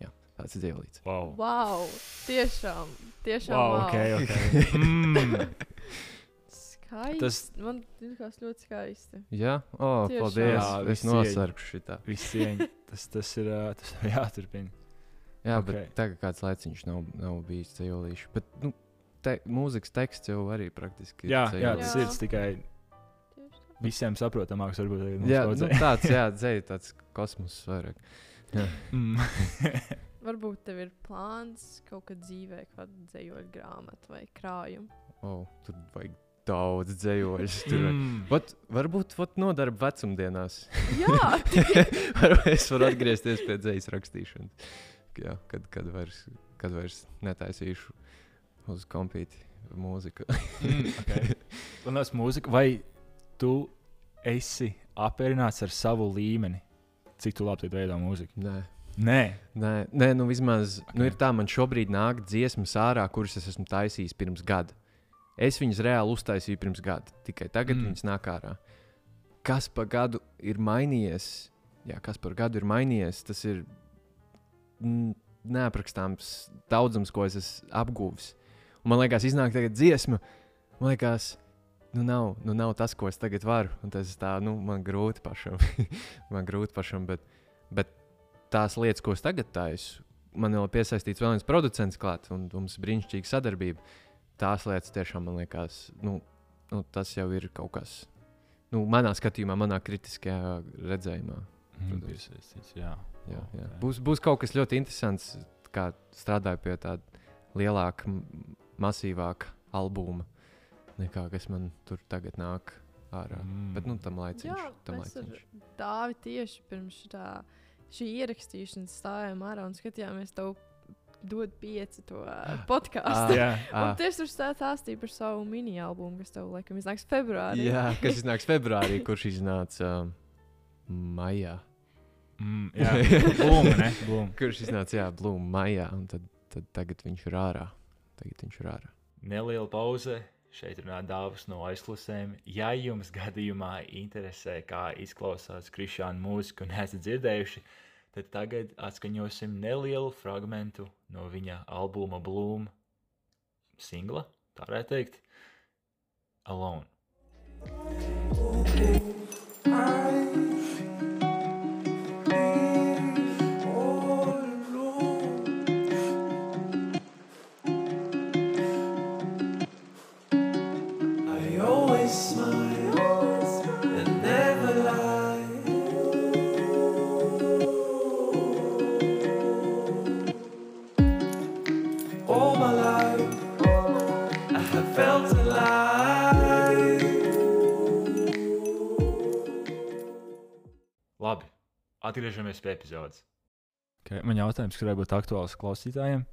[SPEAKER 2] Jā, tāds ir dzīvlīts.
[SPEAKER 1] Wow.
[SPEAKER 3] Wow! Tiešām, tiešām.
[SPEAKER 1] Wow,
[SPEAKER 3] wow.
[SPEAKER 1] okay, okay. Mm.
[SPEAKER 3] Skaisti.
[SPEAKER 1] Tas-
[SPEAKER 3] Tas man liekas ļoti skaisti.
[SPEAKER 2] Jā, oh,
[SPEAKER 3] Tiešām.
[SPEAKER 2] paldies.
[SPEAKER 1] Jā,
[SPEAKER 2] es nosargšu šitā.
[SPEAKER 1] Viss cieņa. Tas, tas ir tas ir jāturpina.
[SPEAKER 2] Jā,
[SPEAKER 1] Ok.
[SPEAKER 2] bet tagad kāds laiciņš nav, nav bijis ceļojis. Bet, nu, te, mūzikas teksts jau arī praktiski
[SPEAKER 1] Jā, jā,
[SPEAKER 2] ceļolis.
[SPEAKER 1] tas
[SPEAKER 3] Jā.
[SPEAKER 1] ir tikai. Visiem saprotamāks. Varbūt
[SPEAKER 2] Jā, nu, tāds, jā, dzēja tāds kosmos vairāk. Jā.
[SPEAKER 1] Mm.
[SPEAKER 3] Varbūt tev ir plāns kaut kad dzīvē, kāda dzējoļa grāmata vai krājuma.
[SPEAKER 2] Oh, tur vajag daudz vajag-
[SPEAKER 1] Mm.
[SPEAKER 2] Vat, varbūt vat nodarba vecumdienās.
[SPEAKER 3] Jā,
[SPEAKER 2] Varbūt es varu atgriezties pie dzīslas rakstīšanas. Jā, kad, kad, vairs, kad vairs netaisīšu uz kompīti mūziku.
[SPEAKER 1] Mm, okay. Un tas mūzika, vai tu esi apmierināts ar savu līmeni? Cik tu labi veido mūziku?
[SPEAKER 2] Nē.
[SPEAKER 1] Nē,
[SPEAKER 2] Nē, nē, nu vismaz okay. nu, ir tā, man šobrīd nāk dziesmas ārā, kuras es esmu taisījis pirms gada. Es viņas reāli uztaisīju pirms gada, tikai tagad
[SPEAKER 1] Mm.
[SPEAKER 2] viņas nāk ārā. Kas pa gadu ir mainījies? Jā, kas par gadu ir mainījies? Tas ir neaprakstāms daudzums, ko es esmu apguvis. Un man liekas, iznāk tagad dziesma. Man liekas, nu nav, nu nav tas, ko es tagad varu. Un tas tā, nu, man grūti pašam. man grūti pašam, bet, bet tās lietas, ko es tagad taisu, man vēl ir piesaistīts vēl viens producents klāt, un mums ir brīnišķīga sadarbība. Tās lietas tiešām man liekas, nu, nu, tas jau ir kaut kas. Nu, manā skatījumā, manā kritiskajā redzējumā.
[SPEAKER 1] Mm, piesaistīts, jā.
[SPEAKER 2] Jā, jā.
[SPEAKER 1] Ok.
[SPEAKER 2] Būs, būs kaut kas ļoti interesants, kā strādāju pie tāda lielāka, masīvāka albuma, nekā kas man tur tagad nāk ārā. Mm. Bet nu, tam laiciņš,
[SPEAKER 3] Jā,
[SPEAKER 2] tam laiciņš.
[SPEAKER 3] Dāvi tieši pirms šitā, šī ierakstīšanas stājām ārā un skatījāmies tev dod pieci to podkāstu.
[SPEAKER 1] Jā,
[SPEAKER 3] Un tieši tur stā- stāstīja par savu mini-albumu, kas tev laikam iznāks februārī.
[SPEAKER 2] Jā, kas iznāks februārī, kurš iznāca um, maijā.
[SPEAKER 1] mm, jā. Blūma, ne? Blūma.
[SPEAKER 2] Kurš iznāca, jā, Blūma maijā, un tad, tad tagad viņš ir ārā. Tagad viņš ir ārā.
[SPEAKER 1] Neliela pauze. Šeit runā dāvas no aizklausēm. Ja jums gadījumā interesē, kā izklausās Krišāna mūzika un esat dzirdējuši, Bet tagad atskaņosim nelielu fragment no viņa albuma Bloom singla, tā varētu teikt, Alone.
[SPEAKER 4] I
[SPEAKER 1] atgriežamies pie epizodes. Okay, man jautājums, kurš varētu būt aktuāls klausītājiem,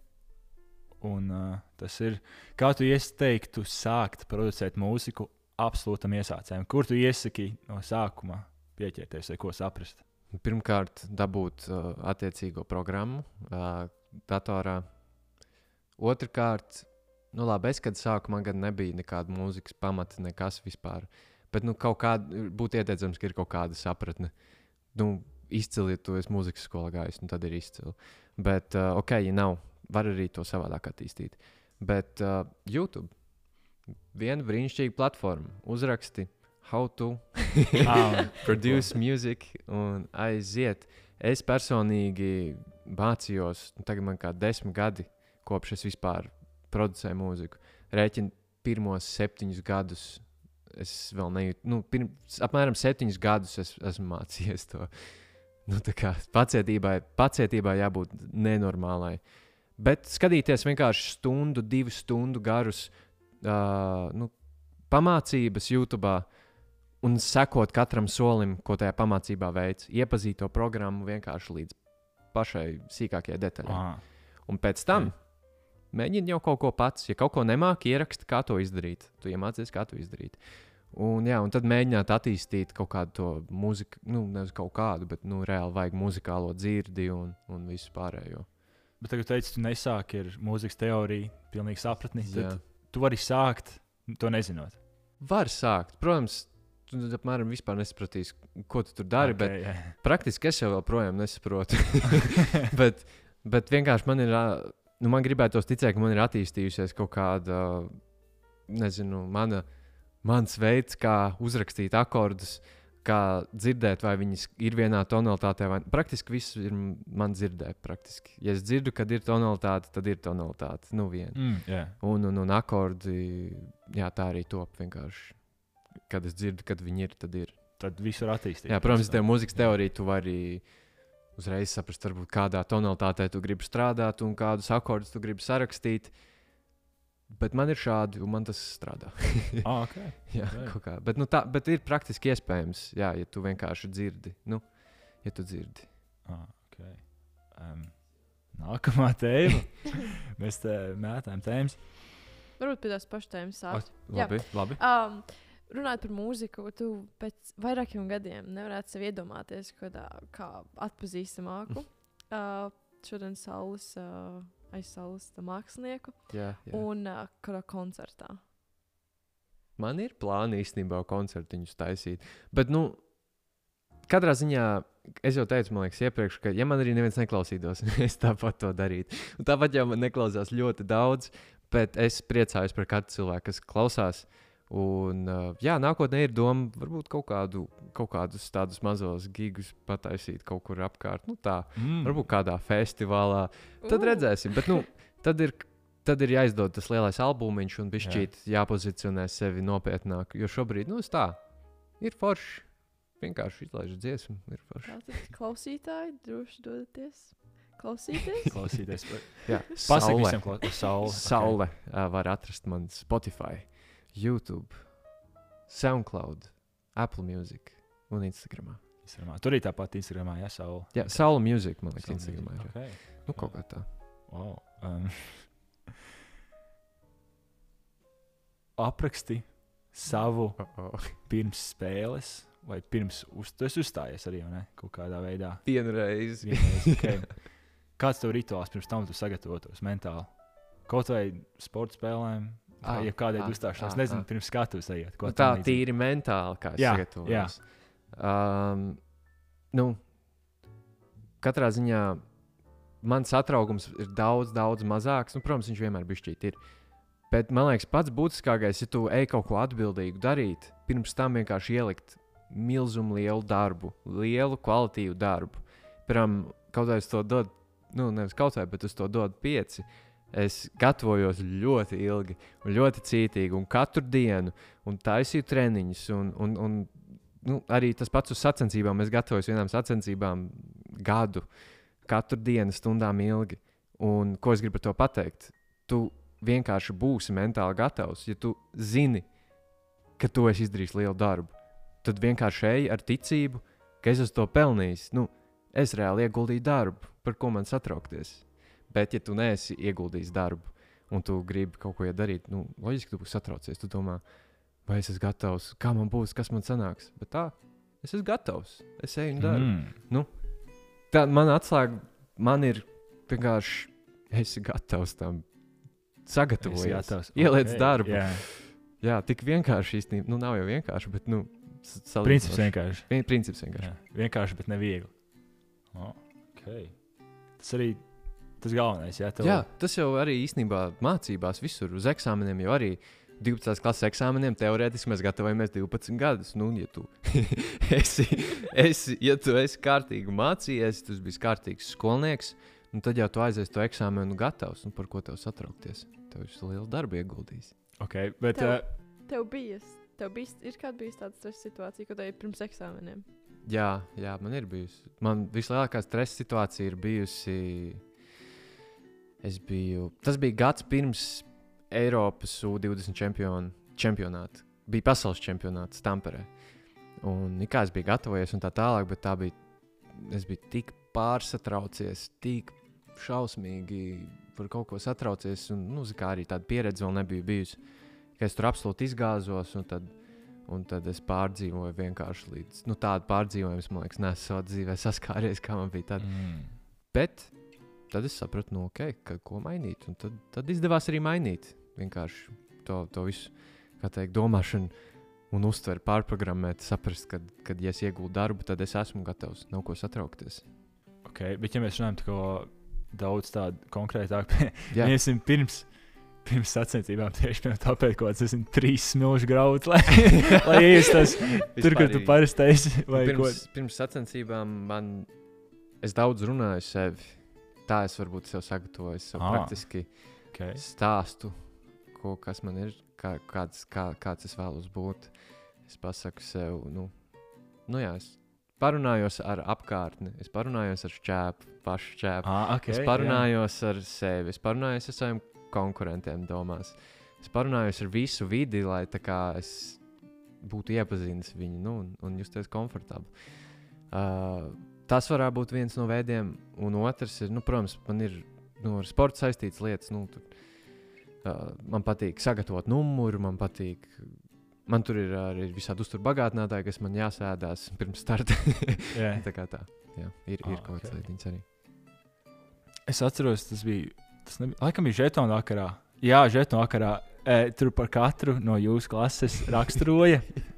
[SPEAKER 1] un uh, tas ir, kā tu ieteiktu sākt producēt mūziku absolūtam iesācējam? Kur tu iesaki no sākuma pieķerties vai ko saprast?
[SPEAKER 2] Pirmkārt, dabūt uh, attiecīgo programmu uh, datorā. Otrakārt, nu labi, es kad sāku, man gan nebija nekāda mūzikas pamata, nekas vispār. Bet nu, kaut kāda būtu ieteicams, ka ir kaut kāda sapratne. Nu, izcili, ja tu esi mūzikas skolā gājis, nu, tad ir izcili. Bet, uh, ok, ja nav, var arī to savādāk attīstīt. Bet uh, YouTube, viena brīnišķīga platforma, uzraksti, how to
[SPEAKER 1] Ah,
[SPEAKER 2] produce music un aiziet. Es personīgi mācījos, nu, tagad man kā desmit gadi, kopš es vispār producēju mūziku. Rēķinu pirmos septiņus gadus. Es vēl nejūtu, nu, pirms, apmēram septiņus gadus es, esmu mācījies to. Nu, kā pacietībai, pacietībai jābūt nenormālai. Bet skatīties vienkārši stundu, divu stundu garus uh, nu, pamācības YouTube un sekot katram solim, ko tajā pamācībā veids. Iepazīt to programmu vienkārši līdz pašai sīkākajai detaļai.
[SPEAKER 1] ah,
[SPEAKER 2] Un pēc tam mēģini jau kaut ko pats. Ja kaut ko nemāki, ieraksti, kā to izdarīt. Tu iemācies, kā to izdarīt. Un, jā, un tad mēģināt attīstīt kaut kādu to mūziku, nu, nevis kaut kādu, bet nu, reāli vajag muzikālo dzirdi un, un visu pārējo.
[SPEAKER 1] bet tagad teici, tu nesāki ar mūzikas teoriju, pilnīgi sapratni.
[SPEAKER 2] Jā.
[SPEAKER 1] Tad tu vari sākt to nezinot.
[SPEAKER 2] Var sākt. Protams, tu tad apmēram vispār nesapratīsi, ko tu tur dari. Okay, bet
[SPEAKER 1] jā.
[SPEAKER 2] praktiski es jau joprojām nesaprotu. bet, bet vienkārši man ir, nu, man gribētos ticēt, ka man ir attīstījusies kaut kāda, nezinu, mana, mans veids, kā uzrakstīt akordus, kā dzirdēt, vai viņas ir vienā tonalitātē. Vai... Praktiski viss ir man dzirdēt. Praktiski. Ja es dzirdu, kad ir tonalitāte, tad ir tonalitāte. Nu, viena.
[SPEAKER 1] Mm, jā.
[SPEAKER 2] Un, un, un akordi, jā, tā arī top vienkārši. Kad es dzirdu, kad viņi ir, tad ir.
[SPEAKER 1] Tad viss var attīstīties.
[SPEAKER 2] Jā, protams, tev mūzikas teorija, tu vari uzreiz saprast, varbūt, kādā tonalitātē tu gribi strādāt un kādus akordus tu gribi sarakstīt. Bet man ir šādi, un man tas strādā.
[SPEAKER 1] Ah, okay.
[SPEAKER 2] jā,
[SPEAKER 1] Ok.
[SPEAKER 2] kaut kā. Bet, nu, tā, bet ir praktiski iespējams, jā, ja tu vienkārši dzirdi. Nu, ja tu dzirdi.
[SPEAKER 1] Ah, okay. um, nākamā tēma. Mēs te mētājam tēmas.
[SPEAKER 3] Varbūt pie tās pašas tēmas sākt.
[SPEAKER 2] Labi.
[SPEAKER 1] Labi.
[SPEAKER 3] Um, runājot par mūziku, tu pēc vairākiem gadiem nevarētu sev iedomāties kādā kā atpazīstamāku. Uh, šodien saules, uh, aiz saules mākslinieku
[SPEAKER 2] Jā, jā.
[SPEAKER 3] un uh, kādā koncertā.
[SPEAKER 2] Man ir plāni īstenībā koncertiņus taisīt. Bet, nu, katrā ziņā, es jau teicu, man liekas, iepriekš, ka, ja man arī neviens neklausītos, es tāpat to darītu. Un tāpat jau man neklausās ļoti daudz, bet es priecājos par katru cilvēku, kas klausās. Un, uh, jā, nākotnē ir doma varbūt kaut, kādu, kaut kādus tādus mazus gigus pataisīt kaut kur apkārt. Nu, tā,
[SPEAKER 1] Mm.
[SPEAKER 2] varbūt kādā festivālā. Tad redzēsim. Bet, nu, tad, ir, tad ir jāizdod tas lielais albumiņš un bišķīt jāpozicionē sevi nopietnāk. Jo šobrīd, nu, tā, ir forši. Vienkārši izlaiž dziesmu, ir
[SPEAKER 3] klausītāji droši dodaties klausīties.
[SPEAKER 1] Klausīties. par-
[SPEAKER 2] Jā,
[SPEAKER 1] Pasaki
[SPEAKER 2] saule.
[SPEAKER 1] ko saule.
[SPEAKER 2] Saule uh, var atrast man Spotify, YouTube, SoundCloud, Apple Music un Instagram.
[SPEAKER 1] Instagramā. Tur arī tāpat Instagramā, ja saule.
[SPEAKER 2] Jā, Saula Music, man liekas,
[SPEAKER 1] Saule
[SPEAKER 2] Instagramā. Ir.
[SPEAKER 1] Okay.
[SPEAKER 2] Nu, kaut kā tā.
[SPEAKER 1] Wow. Um, apraksti savu
[SPEAKER 2] Oh, oh.
[SPEAKER 1] pirms spēles, vai pirms uz, tu esi uzstājies arī, ne? Kaut kādā veidā.
[SPEAKER 2] Vienreiz.
[SPEAKER 1] Vienreiz, okay. Kāds tev rituāls pirms tam tu sagatavotos mentāli? Kaut vai sporta spēlēm,
[SPEAKER 2] Ah,
[SPEAKER 1] vai kādai
[SPEAKER 2] ah,
[SPEAKER 1] uzstāšanās,
[SPEAKER 2] ah,
[SPEAKER 1] nezinu,
[SPEAKER 2] ah.
[SPEAKER 1] pirms skatuves ko
[SPEAKER 2] Nu, tā
[SPEAKER 1] līdzīgi.
[SPEAKER 2] tīri mentāli, kā es
[SPEAKER 1] Jā,
[SPEAKER 2] sagatavojos. Um, nu, katrā ziņā mans satraukums ir daudz, daudz mazāks. Nu, protams, viņš vienmēr bija šķīt. Ir. Bet man liekas, pats būtiskākais, ja tu ej kaut ko atbildīgu darīt, pirms tam vienkārši ielikt milzumu lielu darbu, lielu kvalitīvu darbu. Piemēram, kaut vai es to dodu, nu, nevis kaut vai, bet es to dodu pieci. Es gatavojos ļoti ilgi, un ļoti cītīgi, un katru dienu, un taisīju treniņus. Un, un, un, nu, arī tas pats uz sacensībām. Es gatavojos vienām sacensībām gadu, katru dienu, stundām ilgi. Un ko es gribu to pateikt? Tu vienkārši būsi mentāli gatavs, ja tu zini, ka tu esi izdarījis lielu darbu. Tad vienkārši ej ar ticību, ka es esmu to pelnījis. Nu, es reāli ieguldīju darbu, par ko man satraukties. Bet, ja tu neesi ieguldījis darbu un tu gribi kaut ko darīt, nu, loģiski, tu būsi satraucies. Tu domā, vai es esmu gatavs, kā man būs, kas man sanāks. Bet tā, es esmu gatavs. Es eju un daru.
[SPEAKER 1] Mm.
[SPEAKER 2] Tā man atslēga, man ir vienkārši, es esmu gatavs tam. Sagatavojies,
[SPEAKER 1] gatavs.
[SPEAKER 2] ieliec darbu.
[SPEAKER 1] Jā,
[SPEAKER 2] Jā, tik vienkārši īstenībā. Nu, nav jau vienkārši, bet, nu,
[SPEAKER 1] princips vienkārši.
[SPEAKER 2] Vien, princips vienkārši.
[SPEAKER 1] Jā, vienkārši, bet ne viegli. Oh, okay. Tas arī tas galvenais. Jā, tev...
[SPEAKER 2] Jā, tas jau arī īstenībā mācībās visur uz eksāmeniem, jo arī 12. klases eksāmeniem teorētiski mēs gatavojamies 12 gadus. Nu, ja tu esi, esi, ja tu esi kārtīgi mācījies, tu esi bijis kārtīgs skolnieks, nu, tad jau tu aizies to eksāmenu gatavs. Un par ko tev satraukties? Tev ir liela darba ieguldījis.
[SPEAKER 1] okay, bet
[SPEAKER 3] Tev-
[SPEAKER 1] uh,
[SPEAKER 3] Tev bija, tev bija, ir kāda bijusi tāda stresa situācija, kad ej pirms eksāmeniem?
[SPEAKER 2] Jā, jā, man ir bijusi. Man vislielākā stresa situācija ir bijusi. Es biju. Tas bija gads pirms Eiropas U20 čempionu, čempionāta. Bija pasaules čempionāts Tamperē. Un kā es biju gatavojies un tā tālāk, bet tā bija. Es biju tik pārsatraucies, tik šausmīgi par kaut ko satraucies. Un, nu, kā arī tāda pieredze vēl nebija bijusi. Ka es tur absolūti izgāzos. Un tad Un tad es pārdzīvoju vienkārši līdz nu, tādu pārdzīvojumu, man liekas, nesu savā dzīvē saskāries, kā man bija tāda.
[SPEAKER 1] mm,
[SPEAKER 2] Bet tad es sapratu, nu, okay, ka ko mainīt. Un tad, tad izdevās arī mainīt vienkārši to, to visu, kā teikt, domāšanu un uztveri pārprogrammēt, saprast, ka, kad ja es iegūstu darbu, tad es esmu gatavs, nav ko satraukties.
[SPEAKER 1] okay. Bet, ja mēs runājam par daudz tādu konkrētāku,
[SPEAKER 2] Jā,
[SPEAKER 1] Iesim pirms, pirms sacensībām tieši tāpēc, ka tas ir trīs smilšu grauds, lai, lai iestājas tur, kur tu parasti esi. vai ko.
[SPEAKER 2] pirms, pirms sacensībām man es daudz runāju sevi. Tā es varbūt sev sagatavoju, sev
[SPEAKER 1] Ah.
[SPEAKER 2] praktiski.
[SPEAKER 1] Okay.
[SPEAKER 2] stāstu, ko, kas man ir, kā, kāds, kā, kāds es vēlos būt. Es pasaku sev, nu, nu jā, es parunājos ar apkārtni, es parunājos ar šķēpu, pašu šķēpu.
[SPEAKER 1] Ah, okay,
[SPEAKER 2] es parunājos ar sevi, es parunājos ar saviem konkurentiem domās. Es parunājos ar visu vidi, lai tā kā es būtu iepazinis viņu nu, un, un justies komfortabli. Uh, tas varētu būt viens no veidiem, un otrs ir, nu, protams, man ir nu, ar sporta saistītas lietas. Nu, tur, uh, man patīk sagatavot numuru, man patīk. Man tur ir arī visādi uzturbagātinātāji, kas man jāsēdās pirms starta.
[SPEAKER 1] Jā.
[SPEAKER 2] tā kā tā. Jā, ir, ir
[SPEAKER 1] Ah,
[SPEAKER 2] kaut kāds
[SPEAKER 1] ok.
[SPEAKER 2] lietas arī.
[SPEAKER 1] Es atceros, tas bija. Tas nebija, laikam bija žetona vakarā. Jā, žetona vakarā. E, tur par katru no jūsu klases raksturoja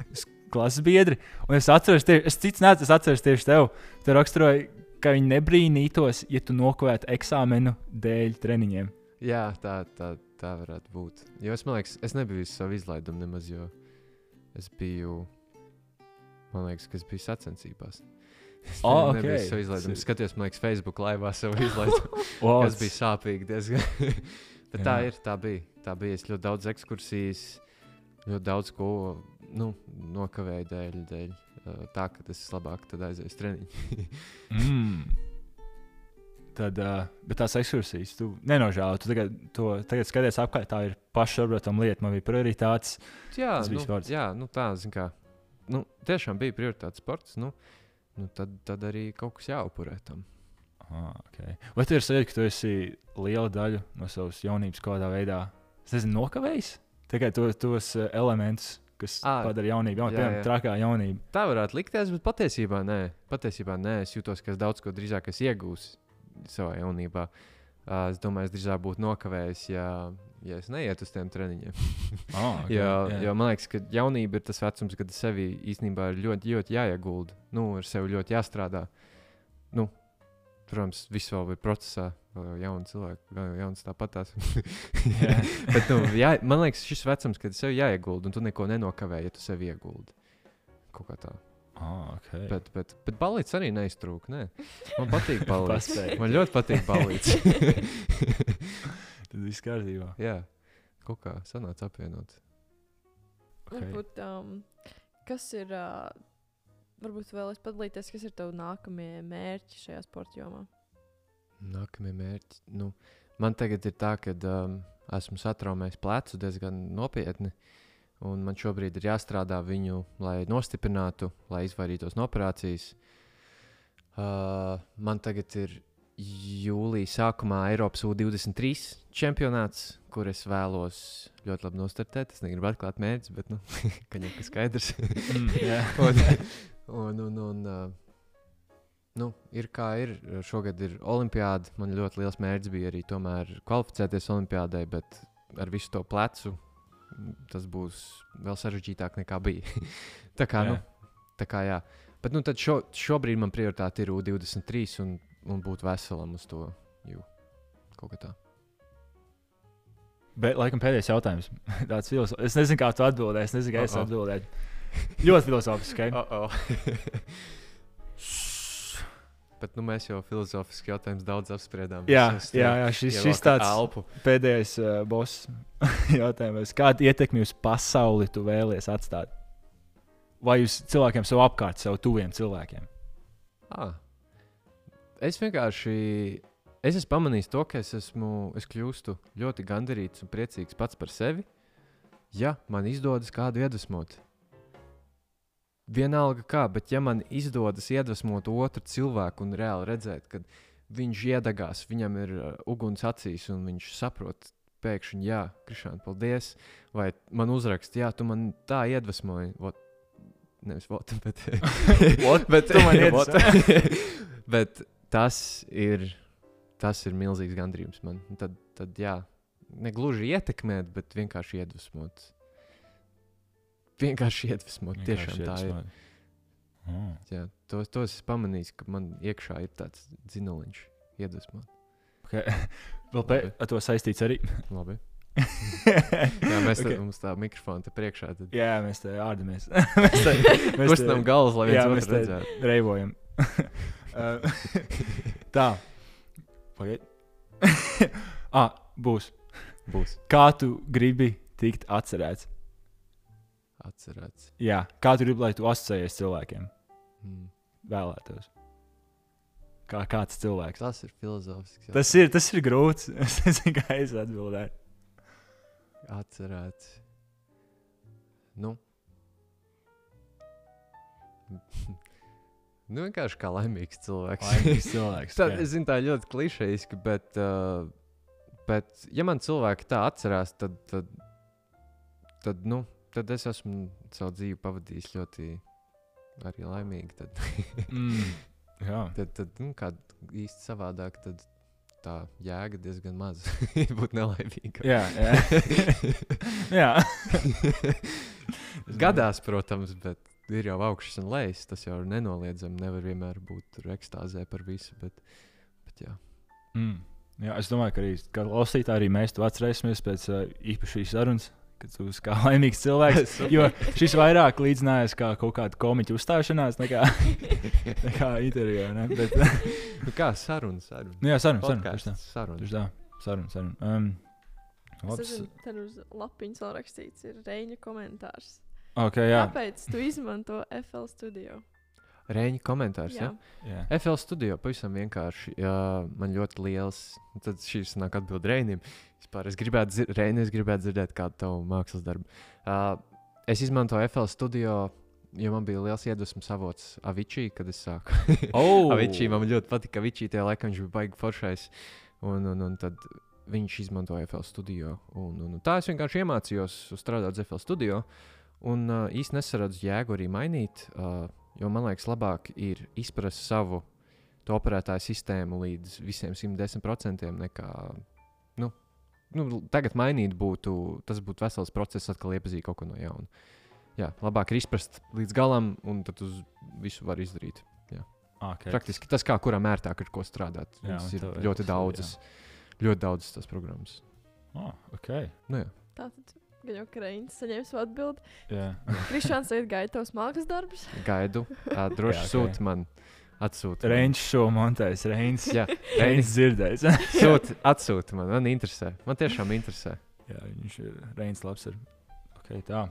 [SPEAKER 1] klases biedri. Un es atceros, tie, es cits nē, es atceros tieši tev. Te raksturoja, ka viņi nebrīnītos, ja tu nokavētu eksāmenu dēļ treniņiem.
[SPEAKER 2] Jā, tā, tā, tā varētu būt. Jo es, liekas, es nebiju uz savu izlaidumu nemaz, jo es biju. Man liekas, ka es biju sacensībās. Es
[SPEAKER 1] Oh,
[SPEAKER 2] ne- nebiju
[SPEAKER 1] ok.
[SPEAKER 2] uz savu izlaidumu. Es skatījos, man liekas, Facebook laivā savu izlaidumu.
[SPEAKER 1] Wow,
[SPEAKER 2] Tas bija sāpīgi diezgan. Bet tā
[SPEAKER 1] Jā.
[SPEAKER 2] ir, tā bija. Tā bija. Es ļoti daudz ekskursijas, ļoti daudz ko nu, nokavēju dēļ, dēļ uh, tā, ka es labāk uz treniņu.
[SPEAKER 1] Mm. Tad, uh, bet tās ekskursijas, tu nenožēlo. Tu tagad, to, tagad skaties apkārt, tā ir pašsaprotama lieta. Man bija prioritātes.
[SPEAKER 2] jā,
[SPEAKER 1] Tas bija
[SPEAKER 2] nu,
[SPEAKER 1] svarts.
[SPEAKER 2] jā, nu, tā, kā. Nu, tiešām bija prioritāte sports. Nu, nu, tad, tad arī kaut kas jāupurē tam.
[SPEAKER 1] Ah, okay. Vai tu esi sajūta, ka tu esi lielu daļu no savas jaunības kaut kādā veidā es nezinu, nokavējis? Tikai to, tos uh, elementus, kas
[SPEAKER 2] Ā,
[SPEAKER 1] padara jaunību, piemēram,
[SPEAKER 2] jā.
[SPEAKER 1] trakā jaunība.
[SPEAKER 2] Tā varētu likties, bet patiesībā nē. Patiesībā nē. Es jūtos, ka es daudz ko drīzāk iegūmis savā jaunībā. Uh, es domāju, es drīzāk būtu nokavējis, ja, ja es neietu uz tiem treniņiem.
[SPEAKER 1] Ah, okay,
[SPEAKER 2] jo,
[SPEAKER 1] jā.
[SPEAKER 2] jo man liekas, ka jaunība ir tas vecums, kad sevi īstenībā ir ļoti, ļoti jāiegulda. Nu, ar sevi ļoti jāstrādā. Nu, protams, viss vēl ir procesā. Vēl jau jauni cilvēki, vēl jau jauns tāpat tās.
[SPEAKER 1] Jā.
[SPEAKER 2] Bet, nu, jā, man liekas, šis vecums, kad sev jāiegulda, un tu neko nenokavē, ja tu sev ieguldi. Kaut kā tā.
[SPEAKER 1] Ah, okay.
[SPEAKER 2] Bet, bet, bet balīts arī neiztrūk. Ne? Man patīk balīts. Man ļoti patīk balīts.
[SPEAKER 1] Tad viss kārtībā.
[SPEAKER 2] jā, kaut kā sanāca apvienot.
[SPEAKER 1] Okay.
[SPEAKER 3] Varbūt, um, kas ir, uh, varbūt vēl es padalīties, kas ir tavi nākamie mērķi šajā sporta jomā?
[SPEAKER 2] Nākamie mērķi. Nu, man tagad ir tā, ka um, esmu satraumējis plecu diezgan nopietni. Un man šobrīd ir jāstrādā viņu, lai nostiprinātu, lai izvairītos no operācijas. Uh, man tagad ir jūlijā sākumā Eiropas U23 čempionāts, kur es vēlos ļoti labi nostartēt. Es negribu atklāt mērķus, bet nu, ka jau ir skaidrs.
[SPEAKER 1] Mm,
[SPEAKER 2] un, un, un, un, uh, nu, ir kā ir. Šogad ir olimpiāda. Man ļoti liels mērķis bija arī tomēr kvalificēties olimpiādai, bet ar visu to plecu tas būs vēl sarežģītāk nekā bija. tā kā,
[SPEAKER 1] Jā.
[SPEAKER 2] nu, tā kā jā. Bet nu, šo, šobrīd man prioritāte ir U23 un, un būt veselam uz to. Jū. Kaut kā tā.
[SPEAKER 1] Bet, laikam, pēdējais jautājums. Tāds filozofisks. Es nezinu, kā tu atbildēsi. Es nezinu, kā es
[SPEAKER 2] Uh-oh.
[SPEAKER 1] atbildēju. Ļoti filozofisks. Okay?
[SPEAKER 2] Uh -oh. Bet nu, mēs jau filozofiski jautājumus daudz apspriedām.
[SPEAKER 1] Jā,
[SPEAKER 2] Es
[SPEAKER 1] jā, jā, šis, šis tāds
[SPEAKER 2] elpu.
[SPEAKER 1] pēdējais uh, boss jautājums. Kādu ietekmi uz pasauli tu vēlies atstāt? Vai uz cilvēkiem sev apkārt, sev tuviem cilvēkiem?
[SPEAKER 2] Ah. Es vienkārši es esmu pamanījis to, ka es, esmu, es kļūstu ļoti gandarīts un priecīgs pats par sevi, ja man izdodas kādu iedvesmot. Vienalga kā, bet ja man izdodas iedvesmot otru cilvēku un reāli redzēt, ka viņš iedegās, viņam ir uh, uguns acīs un viņš saprot, pēkšņi, jā, Krišāna, paldies. Vai man uzrakst, jā, tu man tā iedvesmoji. Vot, nevis vot, bet,
[SPEAKER 1] What?
[SPEAKER 2] bet,
[SPEAKER 1] Tu man
[SPEAKER 2] vot.
[SPEAKER 1] iedvesmoji.
[SPEAKER 2] bet tas ir, tas ir milzīgs gandrījums man. Tad, tad jā, ne gluži ietekmēt, bet vienkārši iedvesmot. Vienkārši iedvesmot. Tiešām tā ir.
[SPEAKER 1] Oh.
[SPEAKER 2] Jā, to, to es pamanīju, ka man iekšā ir tāds dzinuliņš, iedvesmot.
[SPEAKER 1] Okay. Vēl pēc ar to saistīts arī.
[SPEAKER 2] Labi. Jā, mēs
[SPEAKER 1] Okay.
[SPEAKER 2] okay. tam tā mikrofonu te priekšā. Tad
[SPEAKER 1] Jā, mēs te ārdamies. mēs te, mēs
[SPEAKER 2] kustinām galvas, lai
[SPEAKER 1] jā, mēs te
[SPEAKER 2] redzētu.
[SPEAKER 1] reivojam. Uh, Tā. Pagaid. ah, būs.
[SPEAKER 2] Būs
[SPEAKER 1] Kā tu gribi tikt atcerēts?
[SPEAKER 2] Atcerēts.
[SPEAKER 1] Jā, kā tu gribi, lai tu asociējies cilvēkiem?
[SPEAKER 2] Mm.
[SPEAKER 1] Vēlētos. Kā kāds cilvēks.
[SPEAKER 2] Tas ir filozofisks. jā.
[SPEAKER 1] Tas ir, tas ir grūts. Es nezinu, kā es atbildēju.
[SPEAKER 2] Atcerēts. Nu. nu, vienkārši kā laimīgs cilvēks.
[SPEAKER 1] Laimīgs cilvēks.
[SPEAKER 2] tā, es zinu, tā ir ļoti klišejiski, bet, uh, bet, ja man cilvēki tā atcerās, tad, tad, tad, nu, tad es esmu savu dzīvi pavadījis ļoti arī laimīgi. Tad,
[SPEAKER 1] Mm,
[SPEAKER 2] tad, tad nu, kā īsti savādāk, tad tā jēga diezgan maza būt nelaimīgam.
[SPEAKER 1] Jā, jā. jā.
[SPEAKER 2] Gadās, protams, bet ir jau augšas un lejas. Tas jau ir nenoliedzami. Nevar vienmēr būt ekstāzē par visu. Bet, bet jā.
[SPEAKER 1] Mm. jā, es domāju, ka arī klausītāji, arī mēs to atcerēsimies pēc uh, īpašas šīs sarunas. Kad tu esi kā laimīgs cilvēks. Jo šis vairāk līdzinājās kā kaut kāda komiķa uzstāšanās, nekā, nekā intervijā. Ne? Bet,
[SPEAKER 2] Nu, kā saruna? saruna.
[SPEAKER 1] nu, jā, saruna, tā.
[SPEAKER 2] saruna.
[SPEAKER 1] Tieši tā. Saruna, saruna. Um, labs.
[SPEAKER 3] tur uz lapiņas vēl rakstīts, ir Reņa komentārs.
[SPEAKER 1] Okay, jā,
[SPEAKER 3] Kāpēc tu izmanto FL studio?
[SPEAKER 2] Rēņa komentārs.
[SPEAKER 3] Jā,
[SPEAKER 2] Ja?
[SPEAKER 1] jā.
[SPEAKER 2] FL studio pavisam vienkārši. Jā, man ļoti liels. Tad šīs nāk atbild Rēnim. Vispār es gribētu, dzir Rēni, es gribētu dzirdēt kādu tavu mākslas darbu. Uh, es izmantoju FL studio, jo man bija liels iedvesmas avots Avičī, kad es sāku.
[SPEAKER 1] Oh!
[SPEAKER 2] Avičī man ļoti patika. Avičī tajā laikā viņš bija baigi foršais. Un, un, un tad viņš izmantoja FL studio. Un, un, un tā es vienkārši iemācījos strādāt uz FL studio. Un uh, īstenībā nesaredzu jēgu arī mainīt, uh, jo man liekas, labāk ir izprast savu operētāju sistēmu līdz visiem 110% nekā. Nu, nu, tagad mainīt būtu, tas būtu vesels process, atkal iepazīt kaut ko no jauna. Jā, labāk ir izprast līdz galam, un tad uz visu var izdarīt.
[SPEAKER 1] Ah, okay.
[SPEAKER 2] Praktiski tas, kā kuram ērtāk ar ko strādāt.
[SPEAKER 1] Jā,
[SPEAKER 2] ir
[SPEAKER 1] ir
[SPEAKER 2] ļoti
[SPEAKER 1] jā.
[SPEAKER 2] daudzas, ļoti daudzas tās programmas.
[SPEAKER 1] Ah, okay.
[SPEAKER 2] Nu, jā.
[SPEAKER 3] Tātad, gan jau Kreņķis saņems atbildi.
[SPEAKER 1] Jā.
[SPEAKER 3] Krišāns tagad gaida tavs mākslas darbus.
[SPEAKER 2] Gaidu. Ā, Droši
[SPEAKER 1] Jā, ok.
[SPEAKER 2] sūti man. Atsūti.
[SPEAKER 1] Reņģis šo montēs. Reņģis
[SPEAKER 2] Jā,
[SPEAKER 1] Reņģis dzirdēs.
[SPEAKER 2] sūti, atsūti man. Man interesē. Man tiešām interesē.
[SPEAKER 1] Jā, viņš ir Reņģis labs. Ir. Okay, tā.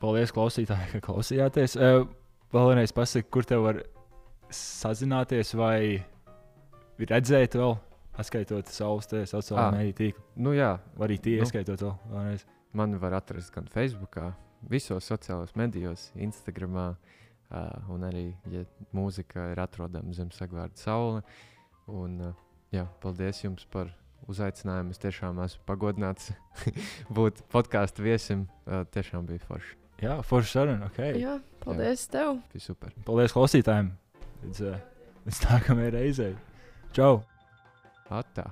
[SPEAKER 1] Paldies, klausītāji, ka klausījāties. Uh, vēlreiz pasaki, kur te var sazināties vai redzēt vēl, atskaitot saules te sociālajā
[SPEAKER 2] Ā.
[SPEAKER 1] mēdī tīklu.
[SPEAKER 2] Nu, jā,
[SPEAKER 1] arī tie
[SPEAKER 2] Nu.
[SPEAKER 1] ieskaitot vēl vēlreiz.
[SPEAKER 2] mani var atrast gan Facebook, visos sociālajos medijos, Instagram. Uh, un arī, ja mūzika ir atrodama zem sagvārda saule. Un, uh, jā, paldies jums par uzaicinājumu. Es tiešām esmu pagodināts būt podkāstu viesim. Uh, tiešām bija forši.
[SPEAKER 1] Jā, forši saruna. Okay.
[SPEAKER 3] Jā, paldies jā. tev.
[SPEAKER 2] Bija super.
[SPEAKER 1] Paldies klausītājiem. Līdz, uh, līdz nākamajai reizei. Čau!
[SPEAKER 2] Atā!